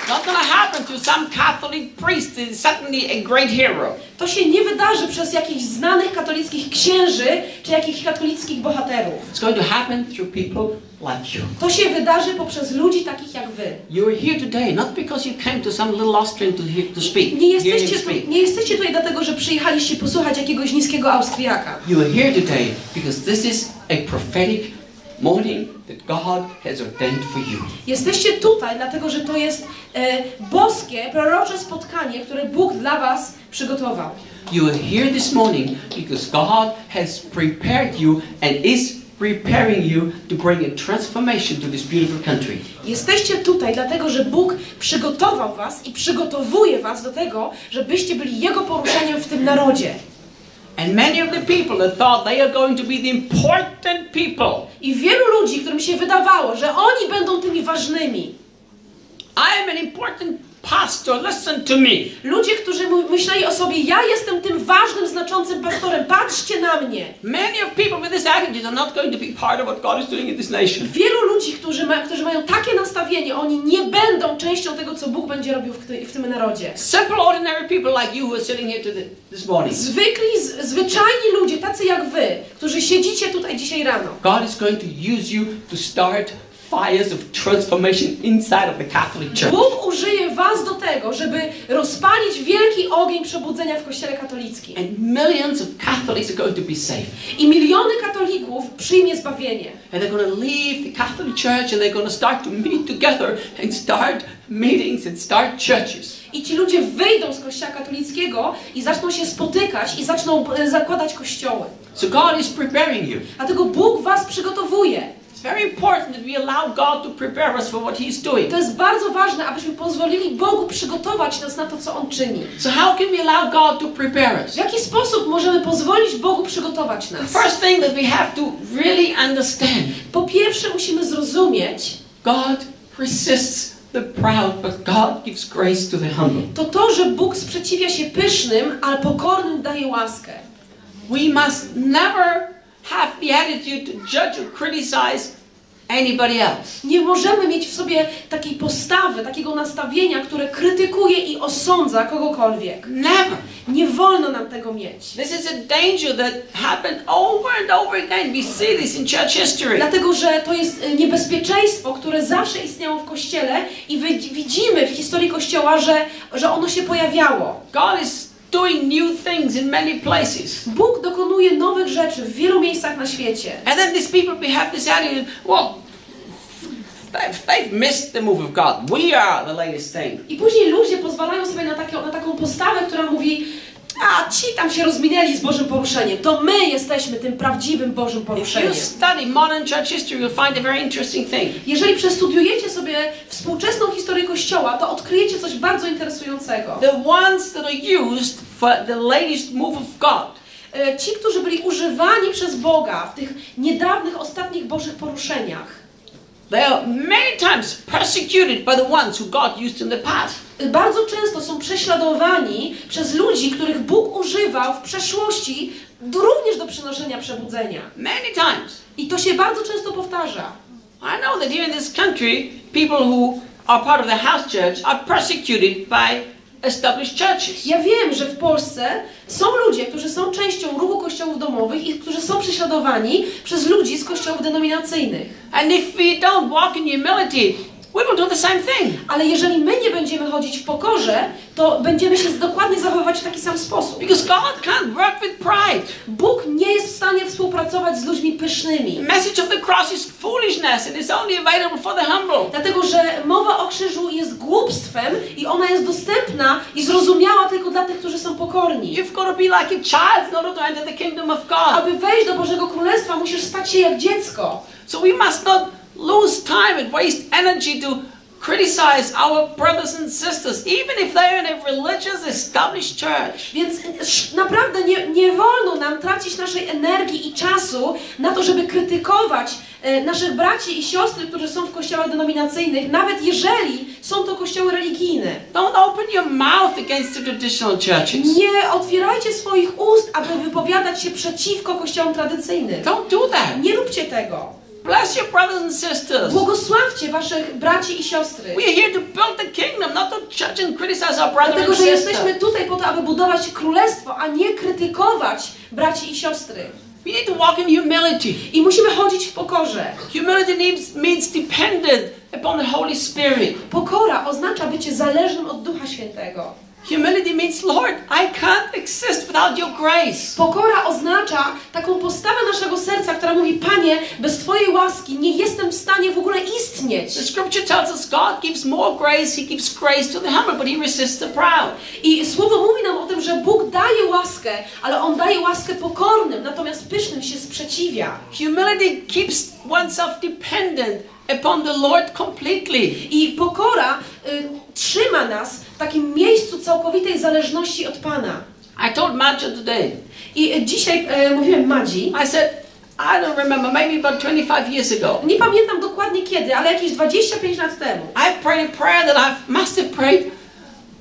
Not to happen to some Catholic priest is suddenly a great hero. To się nie wydarzy przez jakichś znanych katolickich księży czy jakichś katolickich bohaterów. It's going to happen through people like you. To się wydarzy poprzez ludzi takich jak wy. You are here today not because you came to some little Austrian to, hear, to speak. Nie jesteście, tu, nie jesteście tutaj dlatego, że przyjechaliście posłuchać jakiegoś niskiego Austriaka. You are here today because this is a prophetic morning that God has ordained for you. Jesteście tutaj dlatego, że to jest e, boskie, prorocze spotkanie, które Bóg dla was przygotował. You are here this morning because God has prepared you and is preparing you to bring a transformation to this beautiful country. Jesteście tutaj dlatego, że Bóg przygotował was i przygotowuje was do tego, żebyście byli Jego poruszeniem w tym narodzie. And many of the people that thought they are going to be the important people. I wielu ludzi, którym się wydawało, że oni będą tymi ważnymi, I am an important pastor, listen to me. ludzie, którzy myśleli o sobie, ja jestem tym ważnym, znaczącym pastorem, patrzcie na mnie. Many of people with this attitude are not going to be part of what God is doing in this nation. Wielu ludzi, którzy, ma, którzy mają takie nastawienie, oni nie będą częścią tego, co Bóg będzie robił w, w tym narodzie. Simple, ordinary people like you who are sitting here today, this morning. Zwykli, z, zwyczajni ludzie, tacy jak wy, którzy siedzicie tutaj dzisiaj rano. God is going to use you to start fires of transformation inside of the Catholic Church. Bóg użyje was do tego, żeby rozpalić wielki ogień przebudzenia w Kościele katolickim. And millions of Catholics are going to be saved. I miliony katolików przyjmie zbawienie. And they're going to leave the Catholic Church and they're going to start to meet together and start meetings and start churches. I ci ludzie wyjdą z Kościoła katolickiego i zaczną się spotykać i zaczną e, zakładać kościoły. So God is preparing you. Dlatego Bóg was przygotowuje. To jest bardzo ważne, abyśmy pozwolili Bogu przygotować nas na to, co On czyni. So how can we allow God to prepare W us? jaki sposób możemy pozwolić Bogu przygotować The nas? first thing that we have to really understand, Po pierwsze musimy zrozumieć, God resists the proud, but God gives grace to the humble. to to, że Bóg sprzeciwia się pysznym, ale pokornym daje łaskę. We must never have the attitude to judge or criticize anybody else. Nie możemy mieć w sobie takiej postawy, takiego nastawienia, które krytykuje i osądza kogokolwiek. Never. Nie wolno nam tego mieć. This is a danger that happened over and over again. We see this in church history. Dlatego, że to jest e, niebezpieczeństwo, które zawsze istniało w Kościele i widzimy w historii Kościoła, że, że ono się pojawiało. God is doing new things in many places. Bóg dokonuje nowych rzeczy w wielu miejscach na świecie. And then these people have this attitude, well, they've, they've missed the move of God. We are the latest thing. I później ludzie pozwalają sobie na, takie, na taką postawę, która mówi a ci tam się rozminęli z Bożym poruszeniem. To my jesteśmy tym prawdziwym Bożym If you poruszeniem. study modern church history, you'll find a very interesting thing. Jeżeli przestudiujecie sobie współczesną historię Kościoła, to odkryjecie coś bardzo interesującego. The ones that are used for the latest move of God E, Ci, którzy byli używani przez Boga w tych niedawnych, ostatnich Bożych poruszeniach, They are many times persecuted by the ones who God used in the past. Bardzo często są prześladowani przez ludzi, których Bóg używał w przeszłości również do przynoszenia przebudzenia. Many times. I to się bardzo często powtarza. I know that here in this country, people who are part of the house church are persecuted by established churches. Ja wiem, że w Polsce są ludzie, którzy są częścią ruchu kościołów domowych i którzy są prześladowani przez ludzi z kościołów denominacyjnych. And if we don't walk in humility, we will do the same thing. Ale jeżeli my nie będziemy chodzić w pokorze, to będziemy się dokładnie zachowywać w taki sam sposób. Because God can't work with pride. Bóg nie jest w stanie współpracować z ludźmi pysznymi. The message of the cross is foolishness and it's only available for the humble. Dlatego, że mowa o krzyżu jest głupstwem i ona jest dostępna i zrozumiała tylko dla tych, którzy są pokorni. You've got to be like a child in order to enter the kingdom of God. Aby wejść do Bożego Królestwa, musisz stać się jak dziecko. So we must not lose time and waste energy to criticize our brothers and sisters, even if they're in a religious established church. Więc sz- naprawdę nie, nie wolno nam tracić naszej energii i czasu na to, żeby krytykować e, naszych braci i siostry, którzy są w kościołach denominacyjnych, nawet jeżeli są to kościoły religijne. Don't open your mouth against the traditional churches. Nie otwierajcie swoich ust, aby wypowiadać się przeciwko kościołom tradycyjnym. Don't do that. Nie róbcie tego. Bless your brothers and sisters. Błogosławcie waszych braci i siostry. We are here to build the kingdom, not to judge and criticize our brother Dlatego, and że sister. jesteśmy tutaj po to, aby budować królestwo, a nie krytykować braci i siostry. We need to walk in humility. I musimy chodzić w pokorze. Humility means, means dependent upon the Holy Spirit. Pokora oznacza bycie zależnym od Ducha Świętego. Humility means, Lord, I can't exist without your grace. Pokora oznacza taką postawę naszego serca, która mówi: Panie, bez Twojej łaski nie jestem w stanie w ogóle istnieć. The scripture tells us God gives more grace, He gives grace to the humble, but He resists the proud. I słowo mówi nam o tym, że Bóg daje łaskę, ale On daje łaskę pokornym, natomiast pysznym się sprzeciwia. Humility keeps oneself dependent upon the Lord completely. I pokora y, trzyma nas w takim miejscu całkowitej zależności od Pana. I told Madja today, I y, dzisiaj y, mówiłem Madzi, I said, I don't remember, maybe about 25 years ago. nie pamiętam dokładnie kiedy, ale jakieś 25 lat temu, I prayed a prayer that I must have prayed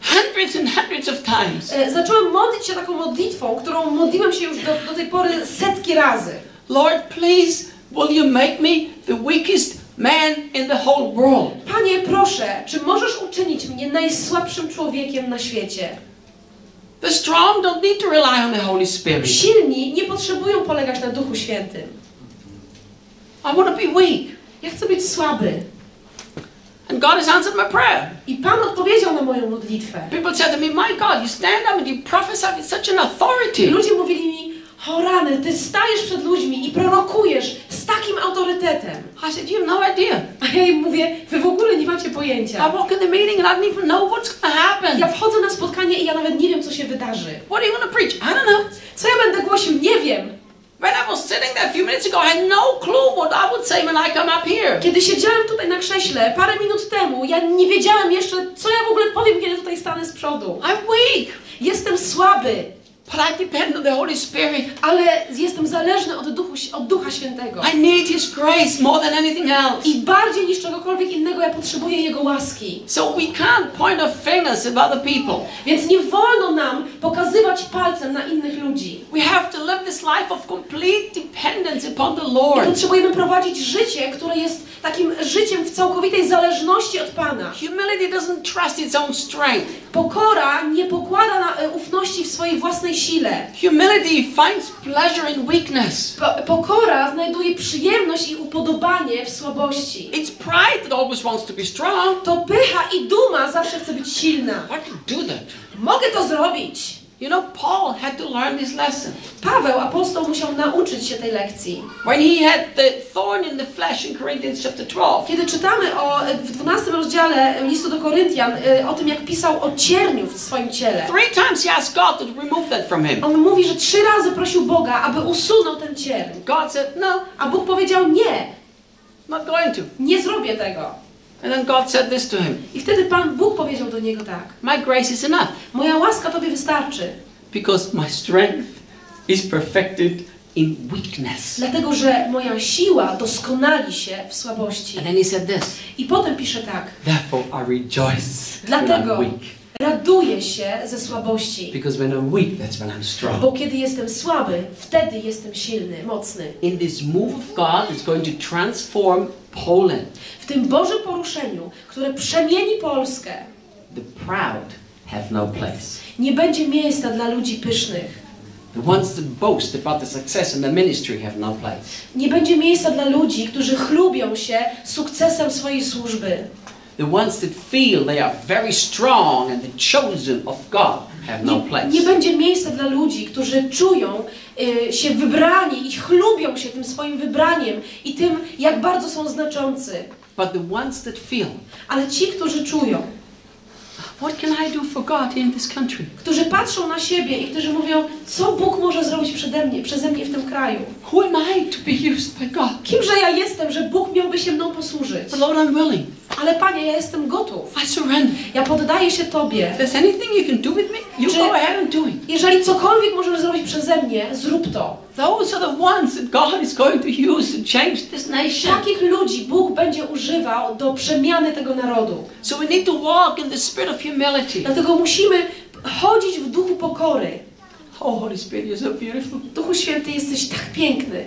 hundreds and hundreds of times. y, zacząłem modlić się taką modlitwą, którą modliłem się już do, do tej pory setki razy. Lord, please, will you make me the weakest man in the whole world? Panie, proszę, czy możesz uczynić mnie najsłabszym człowiekiem na świecie? The strong don't need to rely on the Holy Spirit. Silni nie potrzebują polegać na Duchu Świętym. I want to be weak. Ja chcę być słaby. And God has answered my prayer. I Pan odpowiedział na moją modlitwę. People said to me, My God, you stand up and you prophesy with such an authority. Ludzie mówili mi, o rany, ty stajesz przed ludźmi i prorokujesz z takim autorytetem. I said, You have no idea. A ja im mówię, wy w ogóle nie macie I pojęcia. walk in the meeting and I don't even know what's to happen. Ja wchodzę na spotkanie i ja nawet nie wiem, co się wydarzy. What are you to preach? I don't know. Co ja będę głosił? Nie wiem. When I was sitting there a few minutes ago, I had no clue what I would say when I come up here. Kiedy siedziałem tutaj na krześle parę minut temu, ja nie wiedziałem jeszcze, co ja w ogóle powiem, kiedy tutaj stanę z przodu. I'm weak, Jestem słaby, but I depend on the Holy Spirit. ale jestem zależny od, Duchu, od Ducha Świętego. I need His grace more than anything else. I bardziej niż czegokolwiek innego ja potrzebuję Jego łaski. So we can't point our fingers at other people. Więc nie wolno nam pokazywać palcem na innych ludzi. We have to live this life of complete dependence upon the I Lord. potrzebujemy prowadzić życie, które jest takim życiem w całkowitej zależności od Pana. Humility doesn't trust its own strength. Pokora nie pokłada na, e, ufności w swojej własnej sile. Humility finds pleasure in weakness. Po, pokora znajduje przyjemność i upodobanie w słabości. It's pride that always wants to be strong. To pycha i duma zawsze chce być silna. I can do that. Mogę to zrobić. You know, Paul had to learn this lesson. Paweł, apostoł, musiał nauczyć się tej lekcji. When he had the thorn in the flesh in Corinthians chapter 12, Kiedy czytamy o, w 12 rozdziale listu do Koryntian y, o tym, jak pisał o cierniu w swoim ciele, three times he asked God to remove that from him. on mówi, że trzy razy prosił Boga, aby usunął ten cierń. God said, No, A Bóg powiedział nie, not going to. nie zrobię tego. And then God said this to him I wtedy Pan Bóg powiedział do niego tak: My grace is enough Moja łaska Tobie wystarczy, because my strength is perfected in weakness. dlatego że moja siła doskonali się w słabości. And then he said this I potem pisze tak: Therefore I rejoice when I'm Dlatego weak. raduję się ze słabości, Because when I'm weak, that's when I'm strong. bo kiedy jestem słaby, wtedy jestem silny, mocny. In this move of God, it's going to transform Poland. W tym Bożym poruszeniu, które przemieni Polskę, The proud have no place. nie będzie miejsca dla ludzi pysznych. The ones that boast about the success in the ministry have no place. Nie będzie miejsca dla ludzi, którzy chlubią się sukcesem swojej służby. The ones that feel they are very strong and the chosen of God Nie, place. nie będzie miejsca dla ludzi, którzy czują y, się wybrani i chlubią się tym swoim wybraniem i tym, jak bardzo są znaczący. But the ones that feel, Ale ci, którzy czują, what can I do for God in this country? którzy patrzą na siebie i którzy mówią, co Bóg może zrobić przede mnie, przeze mnie w tym kraju. Who am I to be used by God? Kimże ja jestem, że Bóg miałby się mną posłużyć? But Lord, I'm willing. Ale Panie, ja jestem gotów. I surrender. Ja poddaję się Tobie. If there's anything you can do with me, you Czy- go ahead and do it. Jeżeli cokolwiek możesz zrobić przeze mnie, zrób to. Those are the ones that God is going to use to change this nation. Takich ludzi Bóg będzie używał do przemiany tego narodu. So we need to walk in the spirit of humility. Dlatego musimy chodzić w duchu pokory. Oh, Holy Spirit, you're so beautiful. Duchu Święty, jesteś tak piękny.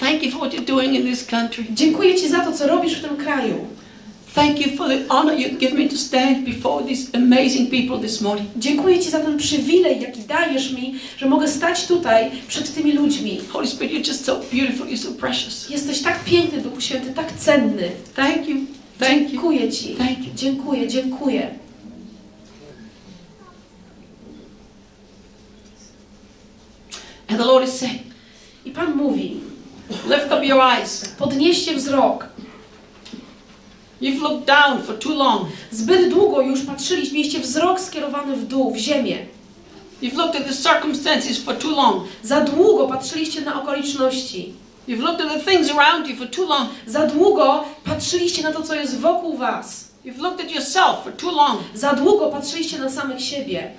Thank you for what you're doing in this country. Dziękuję Ci za to, co robisz w tym kraju. Thank you for the honor you give me to stand before these amazing people this morning. Dziękuję ci za ten przywilej, jaki dajesz mi, że mogę stać tutaj przed tymi ludźmi. Holy Spirit, you're just so beautiful, you're so precious. Jesteś tak piękny, Duchu Święty, tak cenny. Thank you. Thank dziękuję ci. Thank you. Dziękuję, dziękuję. And the Lord is saying, I Pan mówi, lift up your eyes. Podnieście wzrok. You've looked down for too long. Zbyt długo już patrzyliście, mieliście wzrok skierowany w dół, w ziemię. You've looked at the circumstances for too long. Za długo patrzyliście na okoliczności. You've looked at the things around you for too long. Za długo patrzyliście na to, co jest wokół was. You've looked at yourself for too long. Za długo patrzyliście na samych siebie.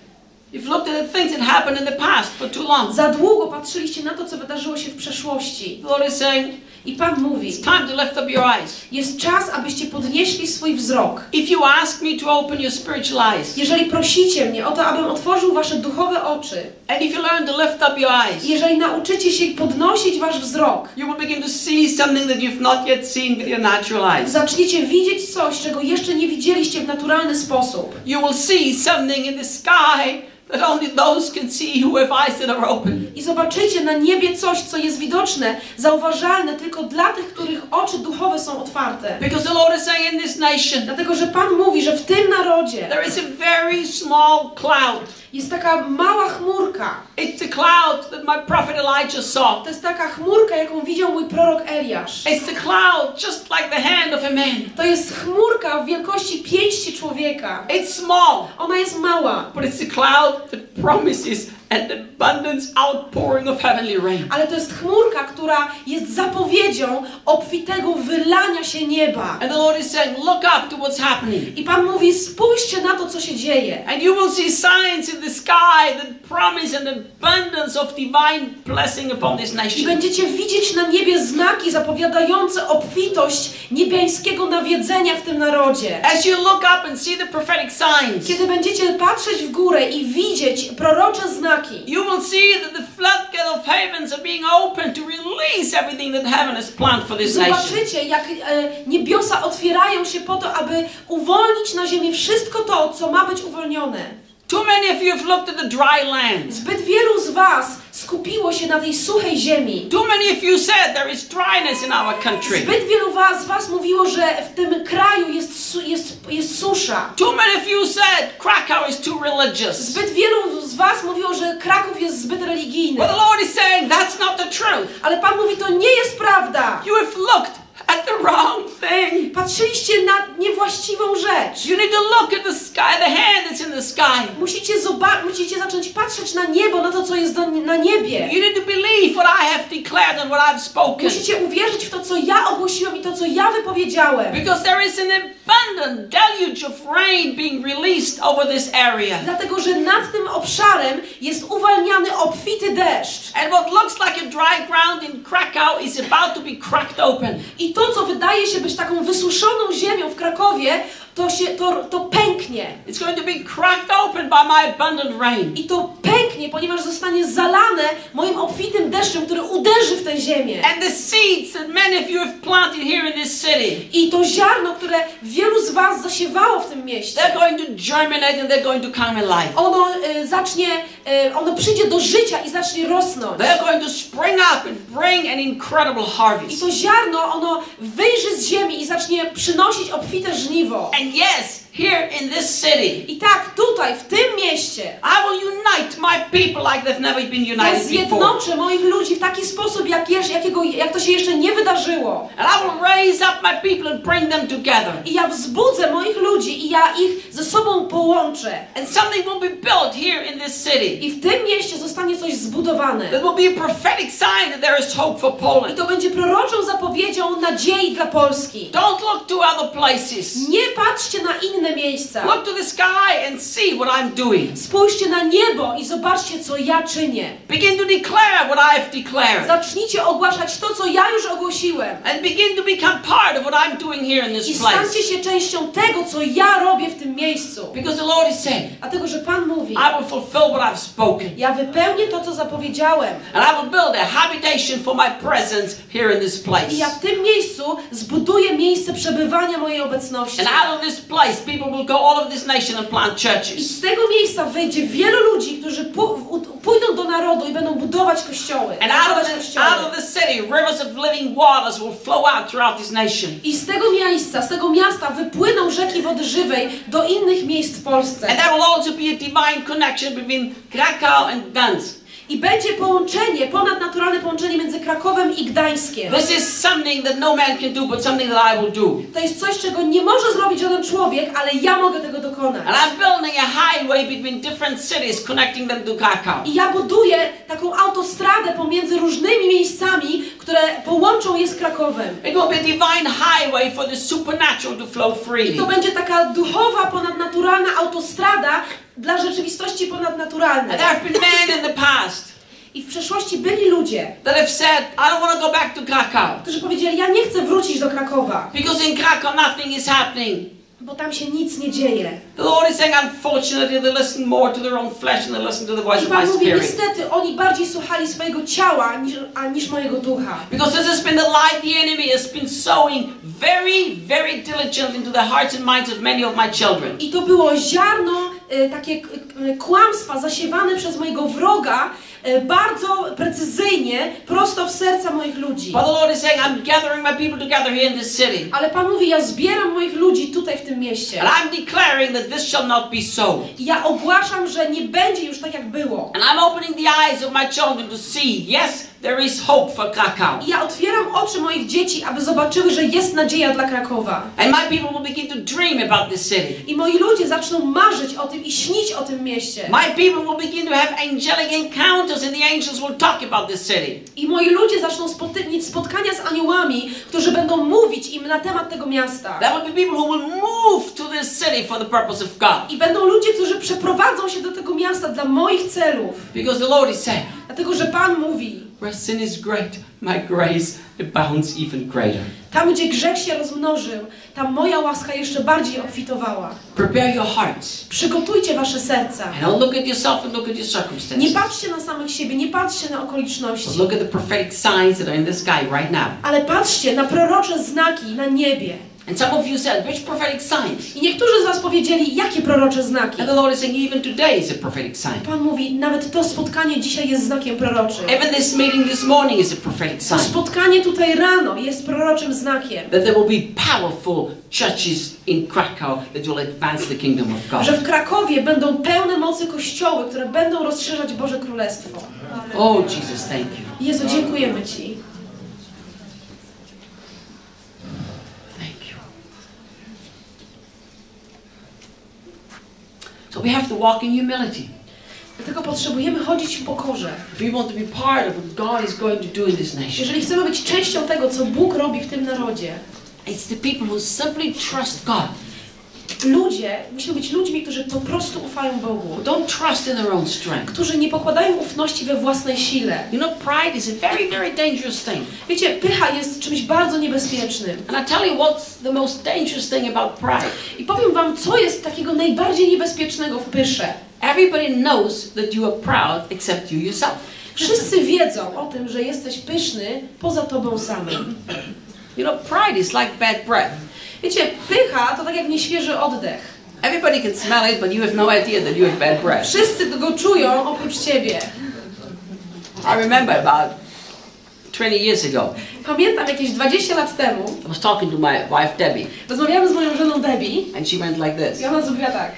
You've looked at the things that happened in the past for too long. Za długo patrzyliście na to, co wydarzyło się w przeszłości. The Lord is saying, I Pan mówi, it's time to lift up your eyes. jest czas, abyście podnieśli swój wzrok. If you ask me to open your spiritual eyes, Jeżeli prosicie mnie o to, abym otworzył wasze duchowe oczy, and if you learn to lift up your eyes, jeżeli nauczycie się podnosić wasz wzrok, you will begin to see something that you've not yet seen with your natural eyes. zaczniecie widzieć coś, czego jeszcze nie widzieliście w naturalny sposób. You will see something in the sky that only those can see who have eyes that are open. I zobaczycie na niebie coś, co jest widoczne, zauważalne tylko dla tych, których oczy duchowe są otwarte. Because the Lord is saying in this nation, Dlatego, że Pan mówi, że w tym narodzie there is a very small cloud. jest taka mała chmurka. It's the cloud that my prophet Elijah saw. To jest taka chmurka, jaką widział mój prorok Eliasz. It's the cloud just like the hand of a man. To jest chmurka w wielkości pięści człowieka. It's small, Ona jest mała, but it's the cloud that promises an abundance outpouring of heavenly rain. ale to jest chmurka, która jest zapowiedzią obfitego wylania się nieba. And the Lord is saying, look up to what's happening. I Pan mówi, spójrzcie na to, co się dzieje. And you will see signs in the sky that promise an abundance of divine blessing upon this I nation. będziecie widzieć na niebie znaki zapowiadające obfitość niebiańskiego nawiedzenia w tym narodzie. As you look up and see the prophetic signs, Kiedy będziecie patrzeć w górę i widzieć prorocze znaki, you will see that the floodgate of heavens are being opened to release everything that heaven has planned for this nation. zobaczycie, jak e, niebiosa otwierają się po to, aby uwolnić na ziemi wszystko to, co ma być uwolnione. Too many of you have looked at the dry land. Zbyt wielu z Was skupiło się na tej suchej ziemi. Too many of you said there is dryness in our country. Zbyt wielu was, z Was mówiło, że w tym kraju jest, jest, jest susza. Too many of you said Krakow is too religious. Zbyt wielu z Was mówiło, że Kraków jest zbyt religijny. But the Lord is saying that's not the truth. Ale Pan mówi, to nie jest prawda. You have looked at the wrong thing. Patrzyliście na niewłaściwą rzecz. You need to look at the sky, the hand that's in the sky. Musicie, zoba- musicie zacząć patrzeć na niebo, na to, co jest do, na niebie. You need to believe what I have declared and what I've spoken. Musicie uwierzyć w to, co ja ogłosiłem i to, co ja wypowiedziałem. Because there is an abundant deluge of rain being released over this area. Dlatego, że nad tym obszarem jest uwalniany obfity deszcz. And what looks like a dry ground in Krakow is about to be cracked open. I to, co wydaje się być taką wysuszoną ziemią w Krakowie, to się, to, to pęknie. It's going to be cracked open by my abundant rain. I to pęknie, ponieważ zostanie zalane moim obfitym deszczem, który uderzy w tę ziemię. And the seeds that many of you have planted here in this city, I to ziarno, które wielu z Was zasiewało w tym mieście, they're going to germinate and they're going to come alive. ono y, zacznie, y, ono przyjdzie do życia i zacznie rosnąć. They're going to spring up and bring an incredible I harvest. to ziarno, ono wyjrzy z ziemi i zacznie przynosić obfite żniwo. And yes, here in this city, I tak, tutaj, w tym mieście, I will unite my people like they've never been ja united before. zjednoczę moich ludzi w taki sposób, jak, jakiego, jak to się jeszcze nie wydarzyło. And I will raise up my people and bring them together. I ja wzbudzę moich ludzi i ja ich ze sobą połączę. And something will be built here in this city I w tym mieście zostanie coś zbudowane. that will be a prophetic sign that there is hope for I Poland. to będzie proroczą zapowiedzią nadziei dla Polski. Don't look to other places. Nie patrzcie na inne miejsca. Look to the sky and see what I'm doing. Spójrzcie na niebo i zobaczcie, co ja czynię. Begin to declare what I have declared. Zacznijcie ogłaszać to, co ja już ogłosiłem. And begin to become part of what I'm doing here in I this place. stańcie się częścią tego, co ja robię w tym miejscu. Because the Lord is saying, Dlatego, że Pan mówi, I will fulfill what I've spoken. ja wypełnię to, co zapowiedziałem. And I will build a habitation for my presence here in this place. I ja w tym miejscu zbuduję miejsce przebywania mojej obecności. And out of this place, people will go all over this nation and plant I churches. z tego miejsca wyjdzie wielu ludzi, którzy pójdą do narodu i będą budować kościoły. And out of, the, out of the city, rivers of living waters will flow out throughout this nation. I z tego miejsca, z tego miasta wypłyną rzeki wody żywej do innych miejsc w Polsce. And there will also be a divine connection between Krakow and Gdansk. I I będzie połączenie, ponadnaturalne połączenie między Krakowem i Gdańskiem. This is something that no man can do, but something that I will do. To jest coś, czego nie może zrobić żaden człowiek, ale ja mogę tego dokonać. And I'm building a highway between different cities, connecting them to Krakow. I ja buduję taką autostradę pomiędzy różnymi miejscami, które połączą je z Krakowem. It will be a divine highway for the supernatural to flow I freely. to będzie taka duchowa, ponadnaturalna autostrada dla rzeczywistości ponadnaturalnej. And there have been men in the past I w przeszłości byli ludzie, that have said, I don't want to go back to Krakow. którzy powiedzieli, ja nie chcę wrócić do Krakowa, Because in Krakow nothing is happening. bo tam się nic nie dzieje. The Lord is saying, unfortunately, they listen more to their own flesh than they listen to the voice I of my Pan mówi, spirit. niestety, oni bardziej słuchali swojego ciała niż, a, niż mojego ducha. Because this has been the lie the enemy has been sowing very, very diligently into the hearts and minds of many of my children. I to było ziarno, takie k- k- kłamstwa zasiewane przez mojego wroga, e, bardzo precyzyjnie, prosto w serca moich ludzi. Ale Pan mówi, ja zbieram moich ludzi tutaj w tym mieście. And I'm declaring that this shall not be so. Ja ogłaszam, że nie będzie już tak jak było. And I'm opening the eyes of my children to see, yes, there is hope for Krakow. I ja otwieram oczy moich dzieci, aby zobaczyły, że jest nadzieja dla Krakowa. And my people will begin to dream about this city. I moi ludzie zaczną marzyć o tym i śnić o tym mieście. My people will begin to have angelic encounters, and the angels will talk about this city. I moi ludzie zaczną mieć spotkania z aniołami, którzy będą mówić im na temat tego miasta. There will be people who will move to this city for the purpose of God. I będą ludzie, którzy przeprowadzą się do tego miasta dla moich celów. Because the Lord is saying, Dlatego, że Pan mówi, where sin is great, my grace abounds even greater. tam gdzie grzech się rozmnożył, tam moja łaska jeszcze bardziej obfitowała. Prepare your hearts. Przygotujcie wasze serca. And don't look at yourself and look at your Nie circumstances. patrzcie na samych siebie, nie patrzcie na But okoliczności, look at the prophetic signs that are in the sky right now. ale patrzcie na prorocze znaki na niebie. And some of you said, which prophetic signs? I niektórzy z was powiedzieli, jakie prorocze znaki. And the Lord is saying, even today is a prophetic sign. Pan mówi, nawet to spotkanie dzisiaj jest znakiem proroczym. Even this meeting this morning is a prophetic To sign. spotkanie tutaj rano jest proroczym znakiem. That there will be powerful churches in Krakow that will advance the kingdom of Że God. w Krakowie będą pełne mocy kościoły, które będą rozszerzać Boże Królestwo. Oh, Jesus, thank you. Jezu, dziękujemy Ci. Thank you. So we have to walk in humility. Dlatego potrzebujemy chodzić w pokorze. Jeżeli chcemy być częścią tego, co Bóg robi w tym narodzie, it's the people who simply trust God, ludzie, musimy być ludźmi, którzy po prostu ufają Bogu. don't trust in their own strength. Którzy nie pokładają ufności we własnej sile. You know, pride is a very, very dangerous thing. Wiecie, pycha jest czymś bardzo niebezpiecznym. And I tell you what's the most dangerous thing about pride. I powiem wam, co jest takiego najbardziej niebezpiecznego w pysze. Everybody knows that you are proud except you yourself. Wszyscy wiedzą o tym, że jesteś pyszny poza tobą samym. You know, pride is like bad breath. Wiecie, pycha to tak jak nieświeży oddech. Everybody can smell it, but you have no idea that you have bad breath. Wszyscy go czują oprócz ciebie. I remember about 20 years ago, Pamiętam jakieś 20 lat temu, I was talking to my wife Debbie, rozmawiałam z moją żoną Debbie and she went like this. i ona zrobiła tak.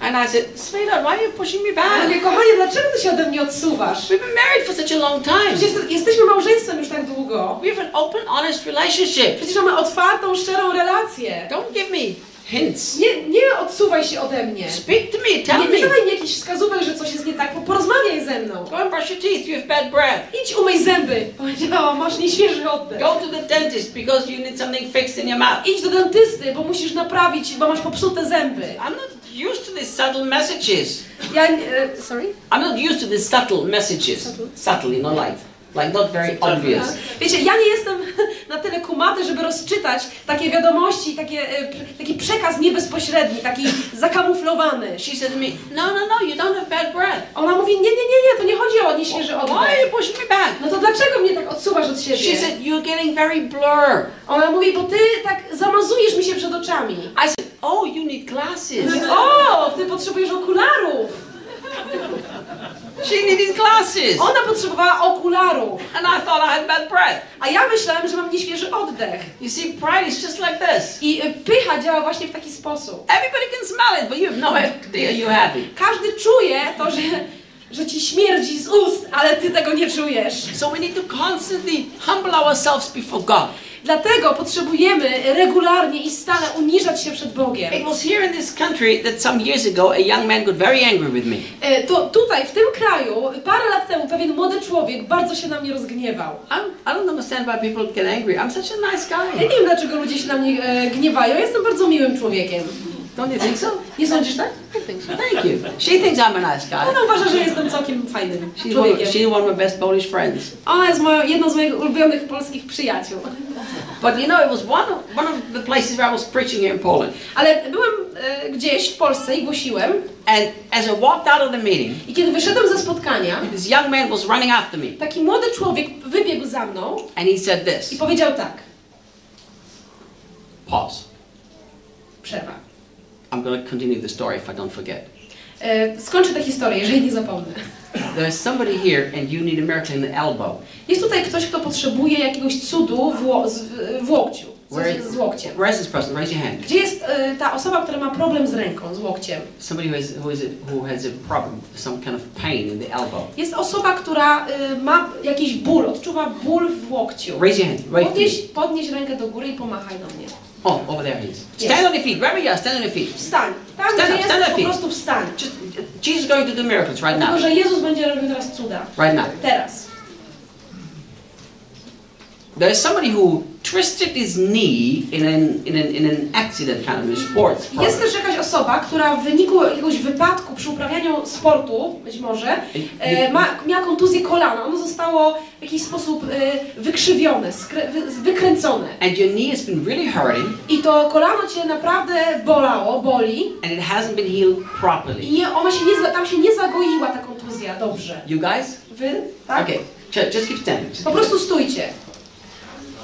And I said, Sweetheart, why are you pushing me Ja back? mówię, kochanie, dlaczego ty się ode mnie odsuwasz? We've been married for such a long time. Przecież jest- jesteśmy małżeństwem już tak długo. We have an open, honest relationship. Przecież mamy otwartą, szczerą relację. Don't give me hints. Nie, nie odsuwaj się ode mnie. Speak to me, tell Nie, nie me. dawaj mi jakichś wskazówek, że coś jest nie tak, bo porozmawiaj ze mną. Go and brush your teeth, you have bad breath. Idź umyj zęby. Powiedziała, masz nieświeży oddech. Go to the dentist because you need something fixed in your mouth. Idź do dentysty, bo musisz naprawić, bo masz popsute zęby. I'm not used to these subtle messages. Ja, e, uh, sorry? I'm not used to these subtle messages. Subtle? Subtle, you know, like, not very obvious. Wiecie, ja nie jestem <laughs> na tyle kumaty, żeby rozczytać takie wiadomości, takie, e, taki przekaz niebezpośredni, taki zakamuflowany. She said to me, No, no, no, you don't have bad breath. Ona mówi, nie, nie, nie, nie, to nie chodzi o nieświeży Why oddech. you pushing me back? No to dlaczego mnie tak odsuwasz od She siebie? said, You're getting very blur. Ona mówi, bo ty tak zamazujesz mi się przed oczami. I said, Oh, you need glasses. O, ty potrzebujesz okularów. She needed glasses. Ona potrzebowała okularów. And I thought I had bad breath. A ja myślałem, że mam nieświeży oddech. You see, pride is just like this. I y, pycha działa właśnie w taki sposób. Everybody can smell it, but you have no idea you have it. Każdy czuje to, że że ci śmierdzi z ust, ale ty tego nie czujesz. So we need to constantly humble ourselves before God. Dlatego potrzebujemy regularnie i stale uniżać się przed Bogiem. It was here in this country that some years ago a young man got very angry with me. E, To tutaj, w tym kraju, parę lat temu pewien młody człowiek bardzo się na mnie rozgniewał. I'm, I don't understand why people get angry. I'm such a nice Ja guy. nie wiem, dlaczego ludzie się na mnie e, gniewają. Ja jestem bardzo miłym człowiekiem. Don't you think so? Nie sądzisz tak? I think so. Thank you. She thinks I'm a nice guy. Ona uważa, że jestem całkiem fajnym She's one, człowiekiem. she's one of my best Polish friends. Ona jest moją, jedną z moich ulubionych polskich przyjaciół. But you know, it was one of, one of the places where I was preaching here in Poland. Ale byłem e, gdzieś w Polsce i głosiłem And as I walked out of the meeting, i kiedy wyszedłem ze spotkania, this young man was running after me. taki młody człowiek wybiegł za mną And he said i this. powiedział tak. Pause. Przerwa. I'm going to continue the story if I don't forget. E, skończę tę historię, jeżeli nie zapomnę. There's somebody here and you need a miracle in the elbow. Jest tutaj ktoś, kto potrzebuje jakiegoś cudu w, ło- z, w łokciu. Where, Z, łokciem. where is this person? Raise your hand. Gdzie jest e, ta osoba, która ma problem z ręką, z łokciem? Somebody who has, who, is who has a problem, some kind of pain in the elbow. Jest osoba, która e, ma jakiś ból, odczuwa ból w łokciu. Raise your hand. Right Podnieś, podnieś rękę do góry i pomachaj do mnie. Oh, over there he is. Yes. Stand on your feet. Wherever you are, stand on your feet. Wstań. Tam, Stand up, stand up, po feet. prostu wstań. Just, Jesus is going to do miracles right now. że Jezus będzie robił teraz cuda. Right now. Teraz. There's somebody who twisted his knee in an, in an, in an accident kind of a sports Jest też jakaś osoba, która w wyniku jakiegoś wypadku przy uprawianiu sportu, być może, e, ma, miała kontuzję kolana. Ono zostało w jakiś sposób e, wykrzywione, wy, wykręcone. And your knee has been really hurting I to kolano cię naprawdę bolało, boli. and it hasn't been healed properly. I ona się nie, tam się nie zagoiła ta kontuzja dobrze. You guys? Wy? Tak? Okay. Ju- Just keep standing. Just Po prostu stójcie.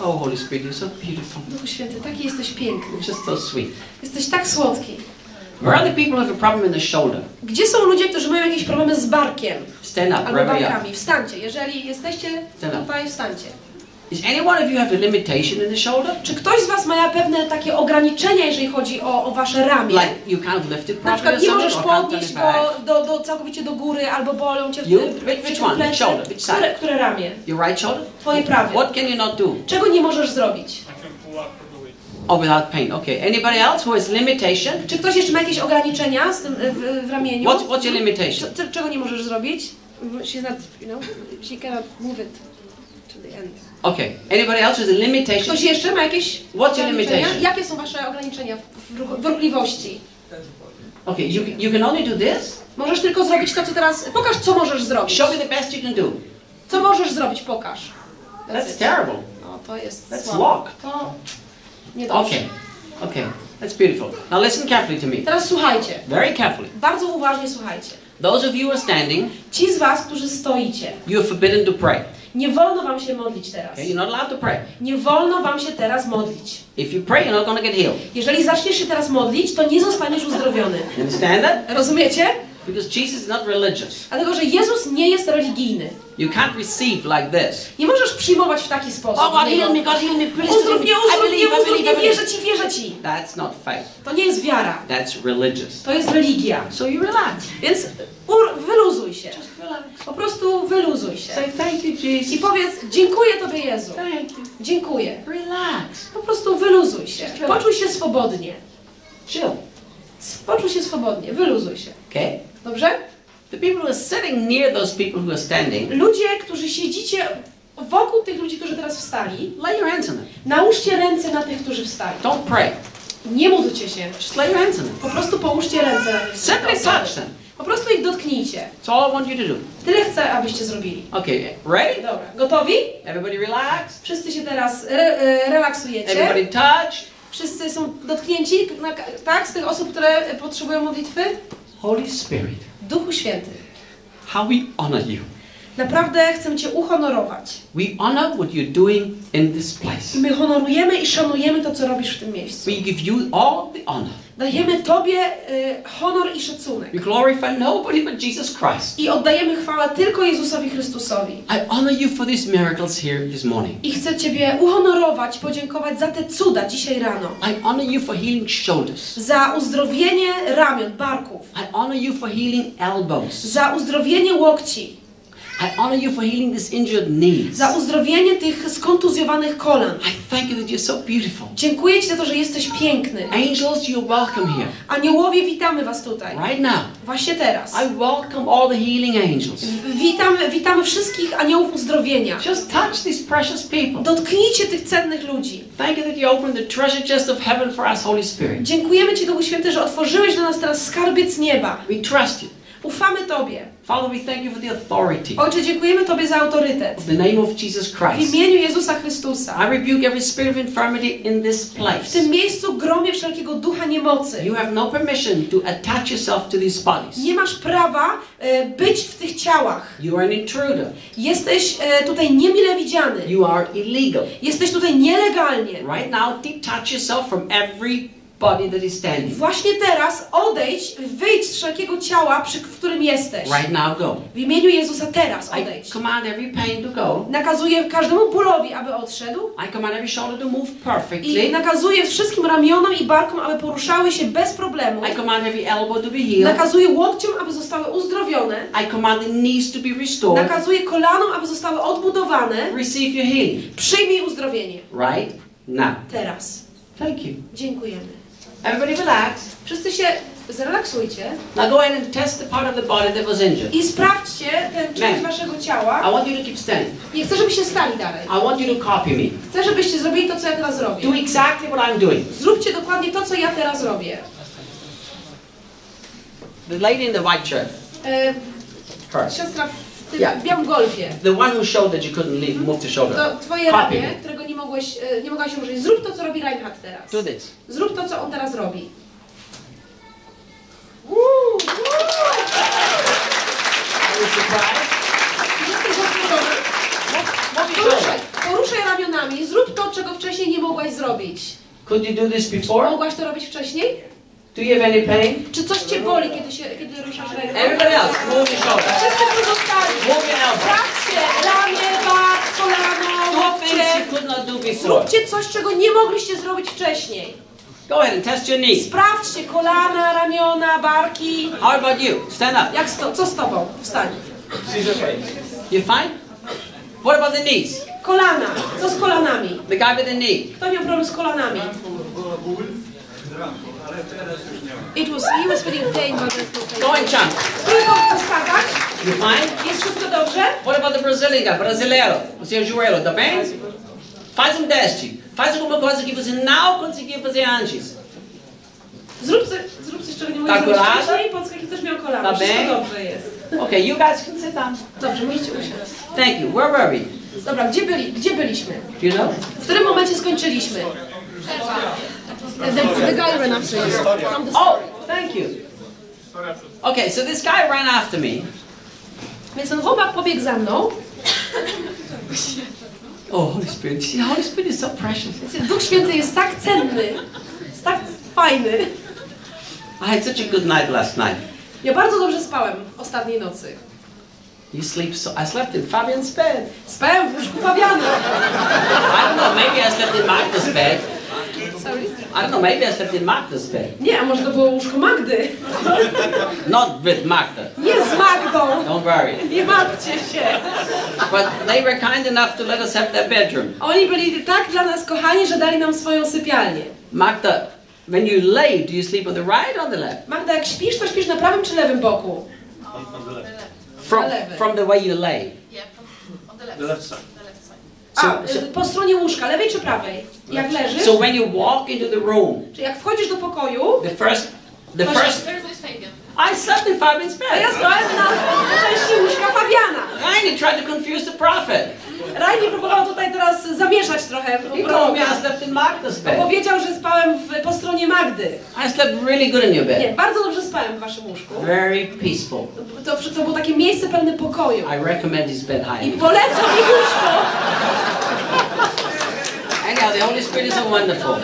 Oh, Holy Spirit, you're so beautiful. Duchu Święty, taki jesteś piękny. Just so sweet. Jesteś tak słodki. Where are the people who have a problem in the shoulder? Gdzie są ludzie, którzy mają jakieś problemy z barkiem Stand up, albo barkami? Wstańcie. Jeżeli jesteście Stand up. tutaj, wstańcie. Is any one of you have a limitation in the shoulder? Czy ktoś z Was ma pewne takie ograniczenia, jeżeli chodzi o, o Wasze ramię? Like you can't lift it Na przykład nie możesz podnieść go do, do, całkowicie do góry, albo bolą Cię w You? Which- one? Which shoulder? Which side? Które, które ramię? Your right shoulder? Twoje prawie. What can you not do? Czego nie możesz zrobić? Oh, without pain. Okay. Anybody else who has limitation? Czy ktoś jeszcze ma jakieś ograniczenia z tym, w, w ramieniu? What's, what's your limitation? Czego nie możesz zrobić? She's not, you know, she cannot move it to the end. Okay. Anybody else has a limitation? Ktoś jeszcze ma jakieś What's your limitation? Jakie są Wasze ograniczenia w, ruch- w ruchliwości? Okay. You, you can only do this. Możesz tylko zrobić to, co teraz... Pokaż, co możesz zrobić. Show me the best you can do. Co możesz zrobić? Pokaż. That's it. terrible. No, to jest That's słabe. locked. To niedobrze. Okay. Okay. That's beautiful. Now listen carefully to me. Teraz słuchajcie. Very carefully. Bardzo uważnie słuchajcie. Those of you who are standing, Ci z Was, którzy stoicie, you are forbidden to pray. Nie wolno Wam się modlić teraz. Okay? You're not allowed to pray. Nie wolno Wam się teraz modlić. If you pray, you're not get healed. Jeżeli zaczniesz się teraz modlić, to nie zostaniesz uzdrowiony. Understand that? Rozumiecie? Because Jesus is not religious. Dlatego, że Jezus nie jest religijny. You can't receive like this. Nie możesz przyjmować w taki sposób. Oh, God heal me, God heal me, please. Uzdrów mnie, I uzdrów mnie, I uzdrów I mnie, wierzę Ci, wierzę Ci. That's not faith. To nie jest wiara, That's religious. to jest religia. So you relax. Więc ur- wyluzuj się. Just relax. Po prostu wyluzuj się. Say thank you, I Jesus. powiedz, dziękuję Tobie Jezu. Thank you. Dziękuję. Relax. Po prostu wyluzuj się. Poczuj się swobodnie. Chill. Poczuj się swobodnie, wyluzuj się. Okay? Dobrze? The people who are sitting near those people who are standing, Ludzie, którzy siedzicie wokół tych ludzi, którzy teraz wstali, lay your hands on them. nałóżcie ręce na tych, którzy wstali. Don't pray. Nie módlcie się. Just lay your hands on them. Po prostu połóżcie ręce na. Simply touch them. Po prostu ich dotknijcie. That's all I want you to do. Tyle chcę, abyście zrobili. Okay, ready? Dobra, gotowi? Everybody relax. Wszyscy się teraz re, e, relaksujecie. Everybody touch. Wszyscy są dotknięci, tak? Z tych osób, które potrzebują modlitwy? Holy Spirit, Duchu Święty, how we honor you. Naprawdę chcemy Cię uhonorować. We honor what you're doing in this place. My honorujemy i szanujemy to, co robisz w tym miejscu. We give you all the honor. Dajemy Tobie y, honor i szacunek. We glorify nobody but Jesus Christ. I oddajemy chwałę tylko Jezusowi Chrystusowi. I honor you for these miracles here this morning. I chcę Ciebie uhonorować, podziękować za te cuda dzisiaj rano. I honor you for healing shoulders. Za uzdrowienie ramion, barków. I honor you for healing elbows. Za uzdrowienie łokci. I honor you for healing these injured knees. Za uzdrowienie tych skontuzjowanych kolan. I thank you that you're so beautiful. Dziękuję Ci za to, że jesteś piękny. Angels, you're welcome here. Aniołowie, witamy Was tutaj. Right now. Właśnie teraz. I welcome all the healing angels. Witamy, witamy wszystkich aniołów uzdrowienia. Just touch these precious people. Dotknijcie tych cennych ludzi. Thank you that you opened the treasure chest of heaven for us, Holy Spirit. Dziękujemy Ci, Duchu Święty, że otworzyłeś dla nas teraz skarbiec nieba. We trust you. Ufamy Tobie. Father, we thank you for the authority Ojcze, dziękujemy Tobie za autorytet. of the name of Jesus W Christ. imieniu Jezusa Chrystusa. I rebuke every spirit of infirmity in this W place. tym miejscu gromie wszelkiego ducha niemocy. You have no permission to attach yourself to these bodies. Nie masz prawa e, być w tych ciałach. You are an intruder. Jesteś e, tutaj niemile widziany. You are illegal. Jesteś tutaj nielegalnie. Right now, detach yourself from every body that is standing. Właśnie teraz odejdź, wyjdź z wszelkiego ciała, przy w którym jesteś. Right now, go. W imieniu Jezusa teraz I odejdź. command every pain to go. Nakazuję każdemu bólowi, aby odszedł. I command every shoulder to move I perfectly. nakazuję wszystkim ramionom i barkom, aby poruszały się bez problemu. I command every elbow to be healed. Nakazuję łokciom, aby zostały uzdrowione. I command the knees to be restored. Nakazuję kolanom, aby zostały odbudowane. Receive your healing. Przyjmij uzdrowienie. Right now. Teraz. Thank you. Dziękujemy. Everybody relax. Wszyscy się zrelaksujcie Now go ahead and test the part of the body that was injured. i sprawdźcie tę część Ma'am. waszego ciała. I want you to keep standing. Nie chcę, żebyście stali dalej. I want you to copy me. Chcę, żebyście zrobili to, co ja teraz robię. Do exactly what I'm doing. Zróbcie dokładnie to, co ja teraz robię. The lady in the white shirt. E, Her. siostra w tym Yeah. białym golfie. The one who showed that you couldn't leave, move the shoulder. To twoje Copy ramię, którego nie mogłeś, e, nie mogłaś użyć. Zrób to, co robi Reinhardt teraz. Do this. Zrób to, co on teraz robi. Move your Poruszaj, poruszaj ramionami. Zrób to, czego wcześniej nie mogłaś zrobić. Could you do this before? Mogłaś to robić wcześniej? Do you have any pain? Czy coś cię boli, kiedy, się, kiedy ruszasz ręką? Everybody else, move your shoulder. Wszyscy pozostali. Move your elbow. Sprawdźcie, ramię, bak, kolano, łokcie. could not do before. Zróbcie coś, czego nie mogliście zrobić wcześniej. Go ahead and test your knees. Sprawdźcie kolana, ramiona, barki. How about you? Stand up. Jak sto, co z tobą? Wstań. You fine? What about the knees? Kolana. Co z kolanami? The guy with the knee. Kto miał problem z kolanami? It was, he was feeling pain, but there's no pain. Go and poskakać. You fine? Jest wszystko dobrze? What about the Brazilian guy? Brasileiro. O seu joelho, tá bem? Faz um teste. Faz alguma coisa que você não conseguia fazer antes. Zrób, zrób coś, czego nie mogłeś Tak, zrobić wcześniej. Podskaki też miał kolana. Dobra. Wszystko dobrze jest. Okay, you guys can sit down. Dobrze, musicie usiąść. Thank you. Where were we? Dobra, gdzie, byli, gdzie byliśmy? Do you know? W którym momencie skończyliśmy? The, the guy ran after you. Oh, thank you. Okay, so this guy ran after me. Więc ten chłopak pobiegł za mną. Oh, Holy Spirit. See, Holy Spirit is so precious. Duch Święty jest tak cenny, jest tak fajny. I had such a good night last night. Ja bardzo dobrze spałem ostatniej nocy. You sleep so. I slept in Fabian's bed. Spałem w łóżku Fabiana. I don't know. Maybe I slept in Magda's bed. Sorry? I don't know. Maybe I slept in Magda's bed. Nie, a może to było łóżko Magdy? Not with Magda. Nie z Magdą. Don't worry. Nie martwcie się. But they were kind enough to let us have their bedroom. Oni byli tak dla nas kochani, że dali nam swoją sypialnię. Magda, when you lay, do you sleep on the right or on the left? Magda, jak śpisz, to śpisz na prawym czy lewym boku? From, Na lewym. from the way you lay. Yeah, from, on the left. The left side. Side. A, So, y, po stronie łóżka, lewej czy prawej? Jak leżysz? so when you walk into the room, Czy jak wchodzisz do pokoju, the first, the first? I slept in Fabian's to ja bed. spałem na, części łóżka Fabiana. You tried to confuse the prophet. Rajnie próbował tutaj teraz zamieszać trochę He told me I slept in Magda's bed. Powiedział, że spałem w, po stronie Magdy. I slept really good in your Nie, bed. bardzo dobrze spałem w waszym łóżku. Very peaceful. To, to było takie miejsce pełne pokoju. I recommend his bed I highly. polecam mi łóżko, Anyhow, the Holy Spirit is so wonderful.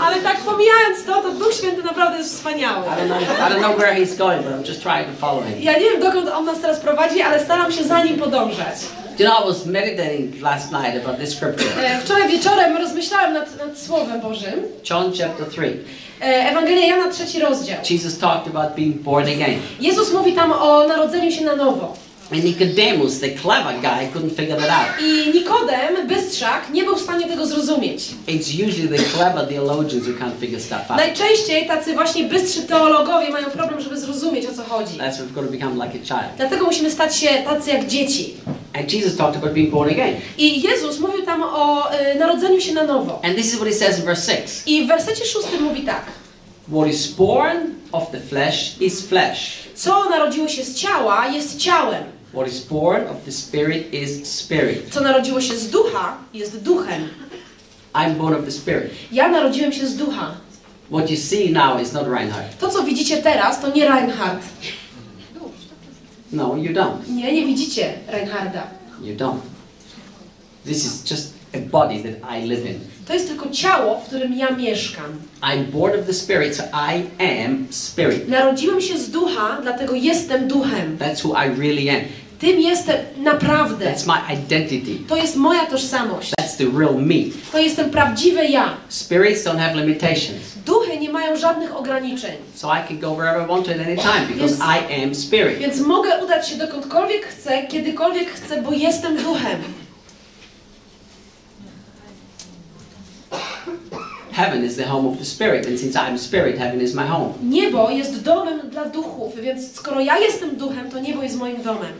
ale tak pomijając to, to Duch Święty naprawdę jest wspaniały. I I to. Ja nie wiem, dokąd on nas teraz prowadzi, ale staram się za nim podążać. You know, I was meditating last night about this scripture, E, Wczoraj wieczorem rozmyślałem nad, nad Słowem Bożym. John chapter 3. E, Ewangelia Jana, trzeci rozdział. Jesus talked about being born again. Jezus mówi tam o narodzeniu się na nowo. And Nicodemus, the clever guy, couldn't figure that out. I Nikodem, bystrzak, nie był w stanie tego zrozumieć. It's usually the clever theologians who can't figure stuff out. Najczęściej tacy właśnie bystrzy teologowie mają problem, żeby zrozumieć o co chodzi. That's why we've got to become like a child. Dlatego musimy stać się tacy jak dzieci. And Jesus talked about being born again. I Jezus mówił tam o y, narodzeniu się na nowo. And this is what he says in verse 6. I w wersecie szóstym mówi tak. What is born of the flesh is flesh. Co narodziło się z ciała, jest ciałem. What is born of the spirit is spirit. Co narodziło się z ducha, jest duchem. I'm born of the spirit. Ja narodziłem się z ducha. What you see now is not Reinhard. To, co widzicie teraz, to nie Reinhard. No, you don't. Nie, nie widzicie Reinharda. You don't. This is just a body that I live in. To jest tylko ciało, w którym ja mieszkam. I'm born of the spirit, so I am spirit. Narodziłem się z ducha, dlatego jestem duchem. That's who I really am. Tym jestem naprawdę. That's my identity. To jest moja tożsamość. That's the real me. To jestem prawdziwe ja. Spirits don't have limitations. Duchy nie mają żadnych ograniczeń. So I can go wherever I want to at any time because Yes. I am spirit. Więc mogę udać się dokądkolwiek chcę, kiedykolwiek chcę, bo jestem duchem. Heaven is the home of the spirit, and since I'm spirit, heaven is my home. Niebo jest domem dla duchów, więc skoro ja jestem duchem, to niebo jest moim domem.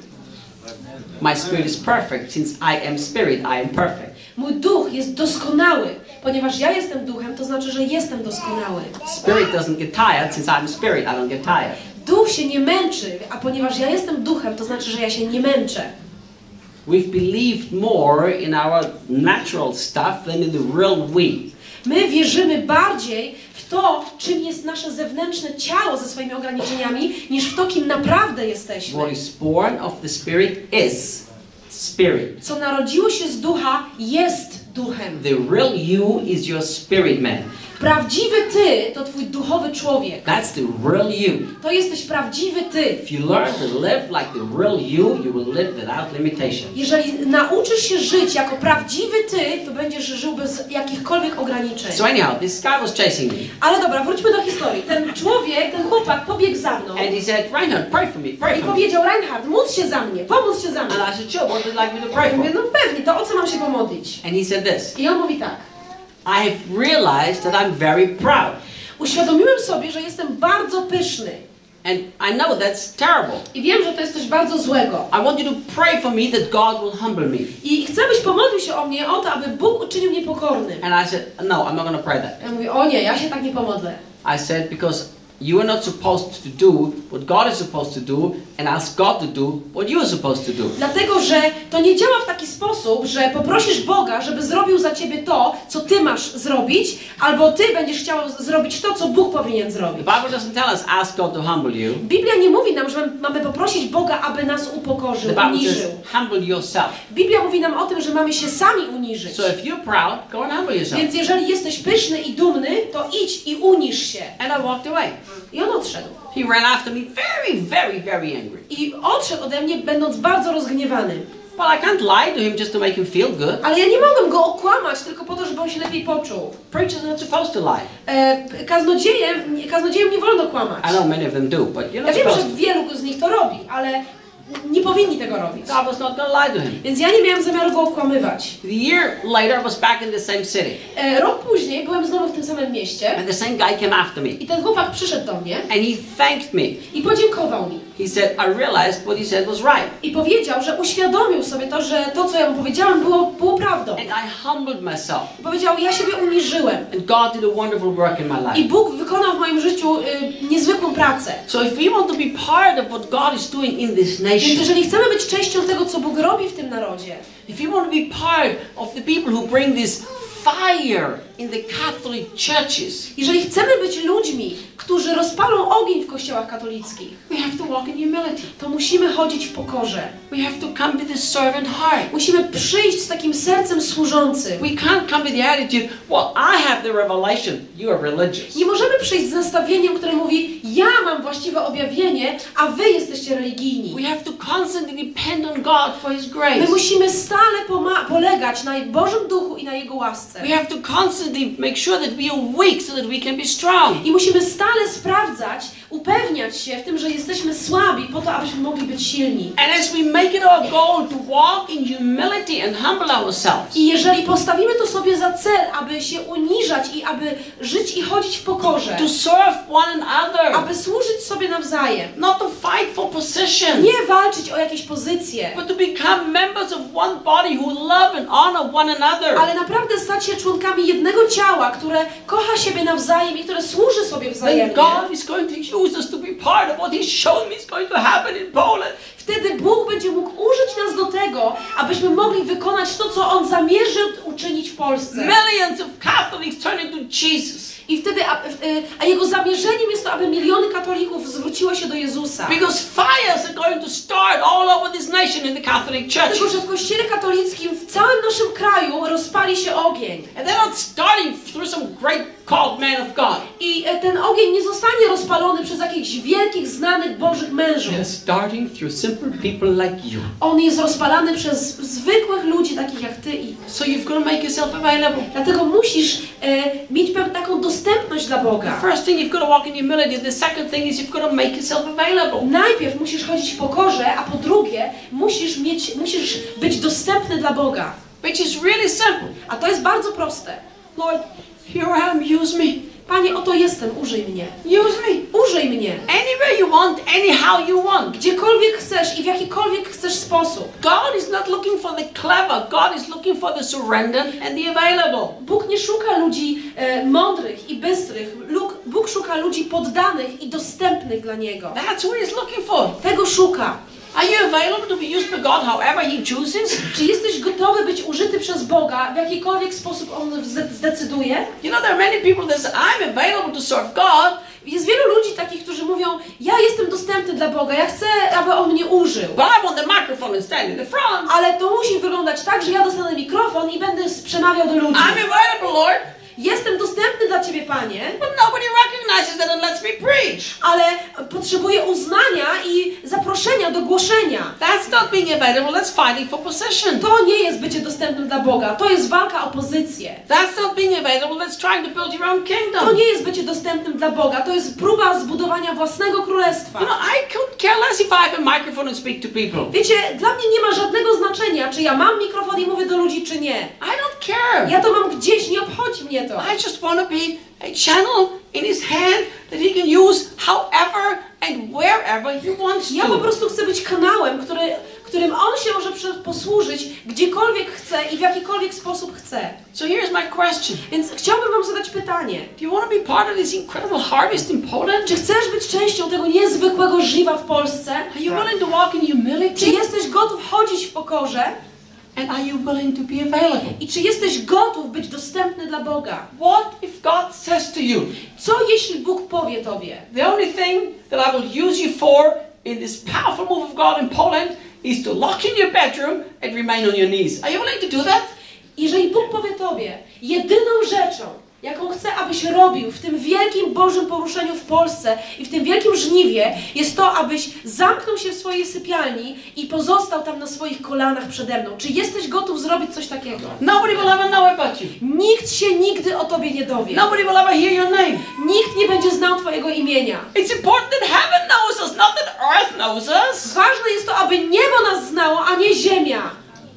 My spirit is perfect. Since I am spirit, I am perfect. Mój duch jest doskonały. Ponieważ ja jestem duchem, to znaczy, że jestem doskonały. Spirit doesn't get tired. Since I'm spirit, I don't get tired. Duch się nie męczy, a ponieważ ja jestem duchem, to znaczy, że ja się nie męczę. We've believed more in our natural stuff than in the real we. My wierzymy bardziej w to, czym jest nasze zewnętrzne ciało ze swoimi ograniczeniami, niż w to, kim naprawdę jesteśmy. What is born of the spirit is spirit. Co narodziło się z ducha, jest duchem. The real you is your spirit man. Prawdziwy ty to twój duchowy człowiek. That's the real you. To jesteś prawdziwy ty. If you learn to live like the real you, you will live without limitation. Jeżeli nauczysz się żyć jako prawdziwy ty, to będziesz żył bez jakichkolwiek ograniczeń. So anyhow, this guy was chasing me, Ale dobra, wróćmy do historii. Ten człowiek, ten chłopak pobiegł za mną and he said, "Reinhard, pray for me, pray i for me." powiedział, Reinhard, módl się za mnie, pomódl się za mnie. And I said, "Sure, what would you like me to pray Ja mówię, for?" no pewnie, to o co mam się pomodlić? And he said this: I on mówi tak. "I have realized that I'm very proud, Uświadomiłem sobie, że jestem bardzo pyszny. and I know that's terrible. I wiem, że to jest coś bardzo złego. I want you to pray for me that God will humble me." I chcę, byś pomodlił się o mnie, o to, aby Bóg uczynił mnie pokornym. And I said, "No, I'm not going to pray that." Ja mówię, o nie, ja się tak nie pomodlę. I said, "Because you are not supposed to do what God is supposed to do, and ask God to do what you are supposed to do." Dlatego, że to nie działa w taki sposób, że poprosisz Boga, żeby zrobił za ciebie to, co ty masz zrobić, albo ty będziesz chciał zrobić to, co Bóg powinien The zrobić. Bible doesn't tell us ask God to humble you. Biblia nie mówi nam, że mamy poprosić Boga, aby nas upokorzył, The Bible says uniżył. humble yourself. Biblia mówi nam o tym, że mamy się sami uniżyć. So if you're proud, go and humble yourself. Więc jeżeli jesteś pyszny i dumny, to idź i unisz się. And I walked away. I on odszedł. He ran after me very, very, very angry. I odszedł ode mnie, będąc bardzo rozgniewany. Well, I can't lie to him just to make him feel good. Ale ja nie mogłem go okłamać tylko po to, żeby on się lepiej poczuł. Preachers are not supposed to lie. E, kaznodziejem, kaznodziejom nie wolno kłamać. I know many of them do, but you're Ja not wiem, że wielu z nich to robi, ale nie powinni tego robić. God was not going to lie to him. Więc ja nie miałem zamiaru go okłamywać. The year later, I was back in the same city, E, rok później byłem znowu w tym samym mieście and the same guy came after me, i ten chłopak przyszedł do mnie and he thanked me. i podziękował mi. He said, I realized what he said was right, I powiedział, że uświadomił sobie to, że to, co ja mu powiedziałem, było, było prawdą. and I humbled myself. I powiedział, ja siebie uniżyłem. And God did a wonderful work in my I life. Bóg wykonał w moim życiu y, niezwykłą pracę. So if we want to be part of what God is doing in this nation, nation, jeżeli chcemy być częścią tego, co Bóg robi w tym narodzie, if you want to be part of the people who bring this fire in the Catholic churches, jeżeli chcemy być ludźmi, którzy rozpalą ogień w kościołach katolickich, we have to walk in humility. to musimy chodzić w pokorze. We have to come with a servant heart. Musimy przyjść z takim sercem służącym. We can't come with the attitude, well, I have the revelation, you are religious. Nie możemy przyjść z nastawieniem, które mówi: Ja mam właściwe objawienie, a wy jesteście religijni. We have to constantly depend on God for His My grace. musimy stale polegać na Bożym Duchu i na Jego łasce. We have to constantly make sure that we are weak so that we can be strong. I musimy stale sprawdzać, upewniać się w tym, że jesteśmy słabi, po to, abyśmy mogli być silni. And as we make it our goal to walk in humility and humble ourselves, I jeżeli postawimy to sobie za cel, aby się uniżać i aby żyć i chodzić w pokorze, to serve one another, aby służyć sobie nawzajem, not to fight for position, nie walczyć o jakieś pozycje, but to become members of one body who love and honor one another. ale naprawdę stać się członkami jednego ciała, które kocha siebie nawzajem i które służy sobie wzajemnie. God is going to us to be part of what He's shown me is going to happen in Poland. Wtedy Bóg będzie mógł użyć nas do tego, abyśmy mogli wykonać to, co On zamierzył uczynić w Polsce. Millions of Catholics turn into Jesus. I wtedy, a, y, a Jego zamierzeniem jest to, aby miliony katolików zwróciło się do Jezusa. Because fires are going to start all over this nation in the Catholic Dlatego, churches. że w Kościele katolickim w całym naszym kraju rozpali się ogień. And they're not starting through some great called man of God. I e, ten ogień nie zostanie rozpalony przez jakichś wielkich, znanych Bożych mężów. They're starting through simple people like you. On jest rozpalany przez zwykłych ludzi, takich jak Ty i So you've got to make yourself available. Dlatego musisz e, mieć pewną taką dostępność dla Boga. The first thing you've got to walk in humility. The second thing is you've got to make yourself available. Najpierw musisz chodzić w pokorze, a po drugie musisz, mieć, musisz być dostępny dla Boga. Which is really simple. A to jest bardzo proste. Lord, here I am, use me. Panie, oto jestem, użyj mnie. Use me. Użyj mnie. Anywhere you want, anyhow you want. Gdziekolwiek chcesz i w jakikolwiek chcesz sposób. God is not looking for the clever. God is looking for the surrender and the available. Bóg nie szuka ludzi e, mądrych i bystrych. Luk, Bóg szuka ludzi poddanych i dostępnych dla Niego. That's what He's looking for. Tego szuka. Are you available to be used by God however He chooses? Czy jesteś gotowy być użyty przez Boga w jakikolwiek sposób On zde- zdecyduje? You know, there are many people that say, I'm available to serve God, Jest wielu ludzi takich, którzy mówią, ja jestem dostępny dla Boga, ja chcę, aby On mnie użył. but I want the microphone and stand in the front. Ale to musi wyglądać tak, że ja dostanę mikrofon i będę przemawiał do ludzi. I'm available, Lord, Jestem dostępny dla Ciebie, Panie, but nobody recognizes that and lets me preach. ale potrzebuję uznania i zaproszenia do głoszenia. That's not being available, that's fighting for position. To nie jest bycie dostępnym dla Boga, to jest walka o pozycję. That's not being available, that's trying to build your own To kingdom. nie jest bycie dostępnym dla Boga, to jest próba zbudowania własnego królestwa. You know, I could care less if I have a microphone and speak to people. Wiecie, dla mnie nie ma żadnego znaczenia, czy ja mam mikrofon i mówię do ludzi, czy nie. I don't care. Ja to mam gdzieś, nie obchodzi mnie to. I just want to be a channel in his hand that he can use however and wherever he wants Ja po to. prostu chcę być kanałem, który, którym on się może posłużyć gdziekolwiek chce i w jakikolwiek sposób chce. So here's my question. Więc chciałbym wam zadać pytanie. Do you want to be part of this incredible harvest in Poland? Czy chcesz być częścią tego niezwykłego żniwa w Polsce? Are you willing to walk in Czy humility? jesteś gotów chodzić w pokorze? And are you willing to be available? I czy jesteś gotów być dostępny dla Boga? What if God says to you, Co jeśli Bóg powie tobie? the only thing that I will use you for in this powerful move of God in Poland is to lock in your bedroom and remain on your knees? Are you willing to do that? Jeżeli Bóg powie tobie, jedyną rzeczą, jaką chce, abyś robił w tym wielkim Bożym poruszeniu w Polsce i w tym wielkim żniwie, jest to, abyś zamknął się w swojej sypialni i pozostał tam na swoich kolanach przede mną. Czy jesteś gotów zrobić coś takiego? Nobody will ever know about you. Nikt się nigdy o tobie nie dowie. Nobody will ever hear your name. Nikt nie będzie znał twojego imienia. It's important that heaven knows us, not that earth knows us. Ważne jest to, aby niebo nas znało, a nie ziemia.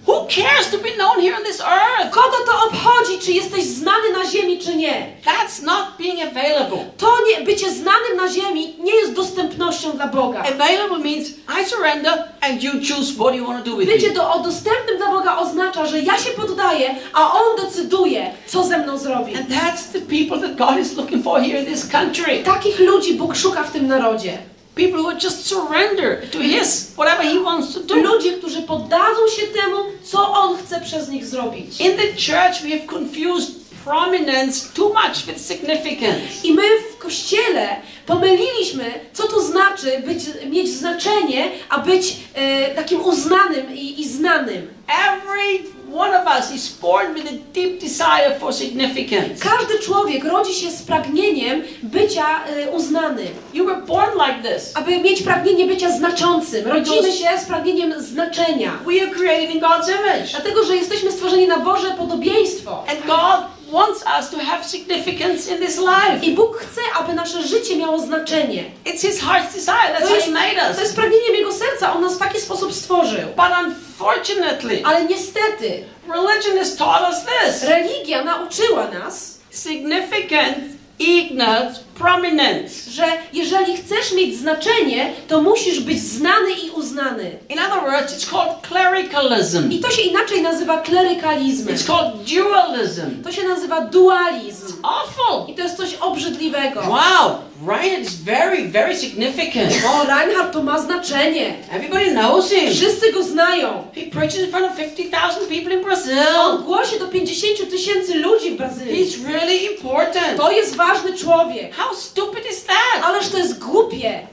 Who cares to be known here on this earth? Kogo to obchodzi, czy jesteś znany na ziemi, czy nie? That's not being available. To nie, bycie znanym na ziemi nie jest dostępnością dla Boga. Available means I surrender and you choose what you want to do with Bycie me. do, o dostępnym dla Boga oznacza, że ja się poddaję, a On decyduje, co ze mną zrobi. And that's the people that God is looking for here in this country. Takich ludzi Bóg szuka w tym narodzie. People who just surrender to His, whatever He wants to do. Ludzie, którzy poddadzą się temu, co On chce przez nich zrobić. In the church, we have confused prominence too much with significance. I my w kościele pomyliliśmy, co to znaczy być, mieć znaczenie, a być e, takim uznanym i, i znanym. Every one of us is born with a deep desire for significance. Każdy człowiek rodzi się z pragnieniem bycia e, uznanym, You were born like this. aby mieć pragnienie bycia znaczącym. Rodzimy się z pragnieniem znaczenia. We are created in God's image. Dlatego, że jesteśmy stworzeni na Boże podobieństwo. And God wants us to have significance in this life. I Bóg chce, aby nasze życie miało znaczenie. It's His heart's desire. That's To how jest, He made to us. jest pragnieniem Jego serca. On nas w taki sposób stworzył. But unfortunately, Ale niestety, religion has taught us this. religia nauczyła nas, Significance equals prominence. że jeżeli chcesz mieć znaczenie, to musisz być znany i uznany. In other words, it's called clericalism. I to się inaczej nazywa klerykalizmem. It's called dualism. To się nazywa dualizm. Awful. I to jest coś obrzydliwego. Wow, Ryan is very, very significant. O, Reinhard to ma znaczenie. Everybody knows him. Wszyscy go znają. He preaches in front of 50,000 people in On Brazil. głosi do 50 tysięcy ludzi w Brazylii. He's really important. To jest ważny człowiek. How stupid is that? Ależ to jest głupie.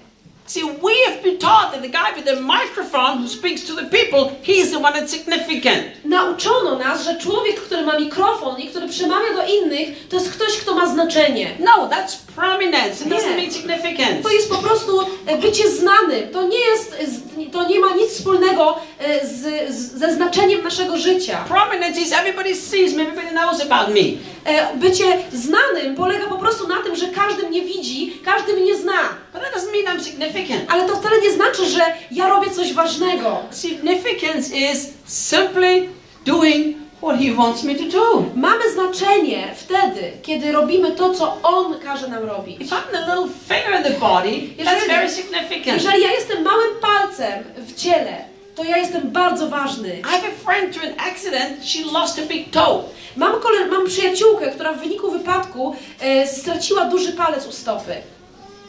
See, we have been taught that the guy with the microphone who speaks to the people, he's the one that's significant. Nauczono nas, że człowiek, który ma mikrofon i który przemawia do innych, to jest ktoś, kto ma znaczenie. No, that's prominence. It doesn't mean significance. To jest po prostu e, bycie znanym. To nie jest, e, to nie ma nic wspólnego e, z, z, ze znaczeniem naszego życia. Prominence is everybody sees me, everybody knows about me. Bycie znanym polega po prostu na tym, że każdy mnie widzi, każdy mnie zna. But that doesn't mean I'm significant. Ale to wcale nie znaczy, że ja robię coś ważnego. Significance is simply doing what he wants me to do. Mamy znaczenie wtedy, kiedy robimy to, co On każe nam robić. If I'm the little finger in the body, that's Jeżeli- very significant. Jeżeli ja jestem małym palcem w ciele, to ja jestem bardzo ważny. I have a friend through an accident, she lost a big toe. Mam, mam przyjaciółkę, która w wyniku wypadku e, straciła duży palec u stopy.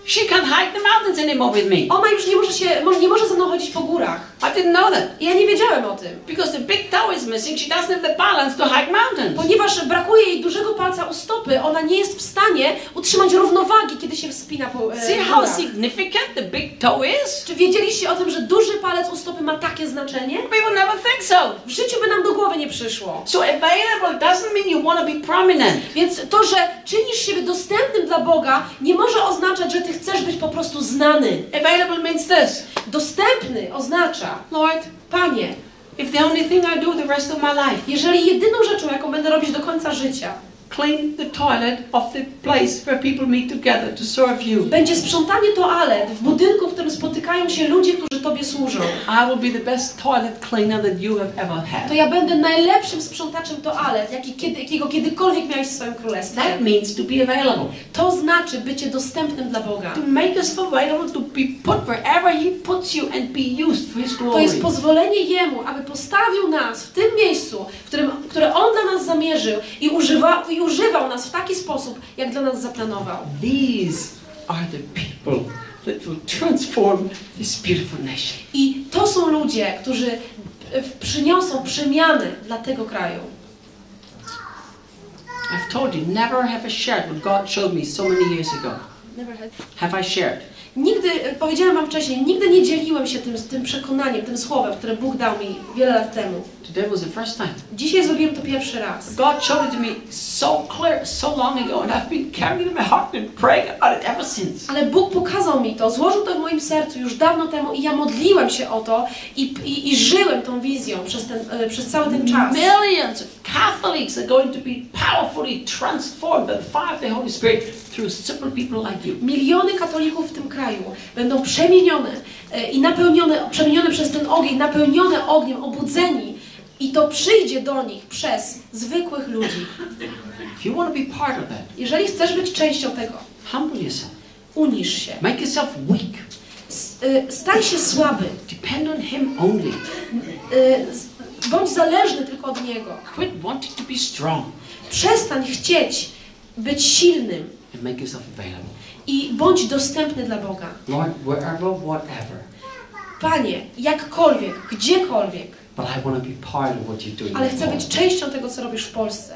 She can't hike the mountains anymore with me. Ona już nie może się, nie może ze mną chodzić po górach. I didn't know that. Ja nie wiedziałem o tym. Because the big toe is missing, she doesn't have the balance to hike mountains. Ponieważ brakuje jej dużego palca u stopy, ona nie jest w stanie utrzymać równowagi, kiedy się wspina po e, See how górach. significant the big toe is? Czy wiedzieliście o tym, że duży palec u stopy ma takie znaczenie? People never think so. W życiu by nam do głowy nie przyszło. So available doesn't mean you want to be prominent. Więc to, że czynisz siebie dostępnym dla Boga, nie może oznaczać, że ty chcesz być po prostu znany. Available means this. Dostępny oznacza, Lord, Panie, if the only thing I do the rest of my life, jeżeli jedyną rzeczą, jaką będę robić do końca życia, clean the toilet of the place where people meet together to serve you, będzie sprzątanie toalet w budynku, w którym spotykają się ludzie, którzy Tobie służą, I will be the best toilet cleaner that you have ever to had. ja będę najlepszym sprzątaczem toalet, jaki, kiedy, jakiego kiedykolwiek miałeś w swoim królestwie. That means to be available. To znaczy bycie dostępnym dla Boga. To make us available to be put wherever He puts you and be used for His To glory. jest pozwolenie Jemu, aby postawił nas w tym miejscu, w którym, które On dla nas zamierzył i, używa, i używał nas w taki sposób, jak dla nas zaplanował. These are the people that will transform this beautiful nation. I to są ludzie, którzy e, przyniosą przemiany dla tego kraju. I've told you, never have I shared what God showed me so many years ago. Have I shared? Nigdy, e, powiedziałem Wam wcześniej, nigdy nie dzieliłem się tym, tym przekonaniem, tym słowem, które Bóg dał mi wiele lat temu. Today was the first time. Dzisiaj zrobiłem to pierwszy raz. God showed it to me so clear, so long ago, and I've been carrying it in my heart and praying about it ever since. Ale Bóg pokazał mi to, złożył to w moim sercu już dawno temu i ja modliłem się o to i, i, i żyłem tą wizją przez, ten, e, przez cały ten czas. Millions Catholics are going to be powerfully transformed by the fire of the Holy Spirit through simple people like you. Miliony katolików w tym kraju będą przemienione e, i napełnione, przemienione przez ten ogień, napełnione ogniem, obudzeni i to przyjdzie do nich przez zwykłych ludzi. If you want to be part of that, Jeżeli chcesz być częścią tego, humble yourself. unisz się, Make yourself weak. E, stań się słaby, Depend on Him only. Bądź zależny tylko od Niego. Quit wanting to be strong. Przestań chcieć być silnym and make yourself available. i bądź dostępny dla Boga. Lord, wherever, whatever, Panie, jakkolwiek, gdziekolwiek, but I want to be part of what you're doing. ale chcę być częścią tego, co robisz w Polsce.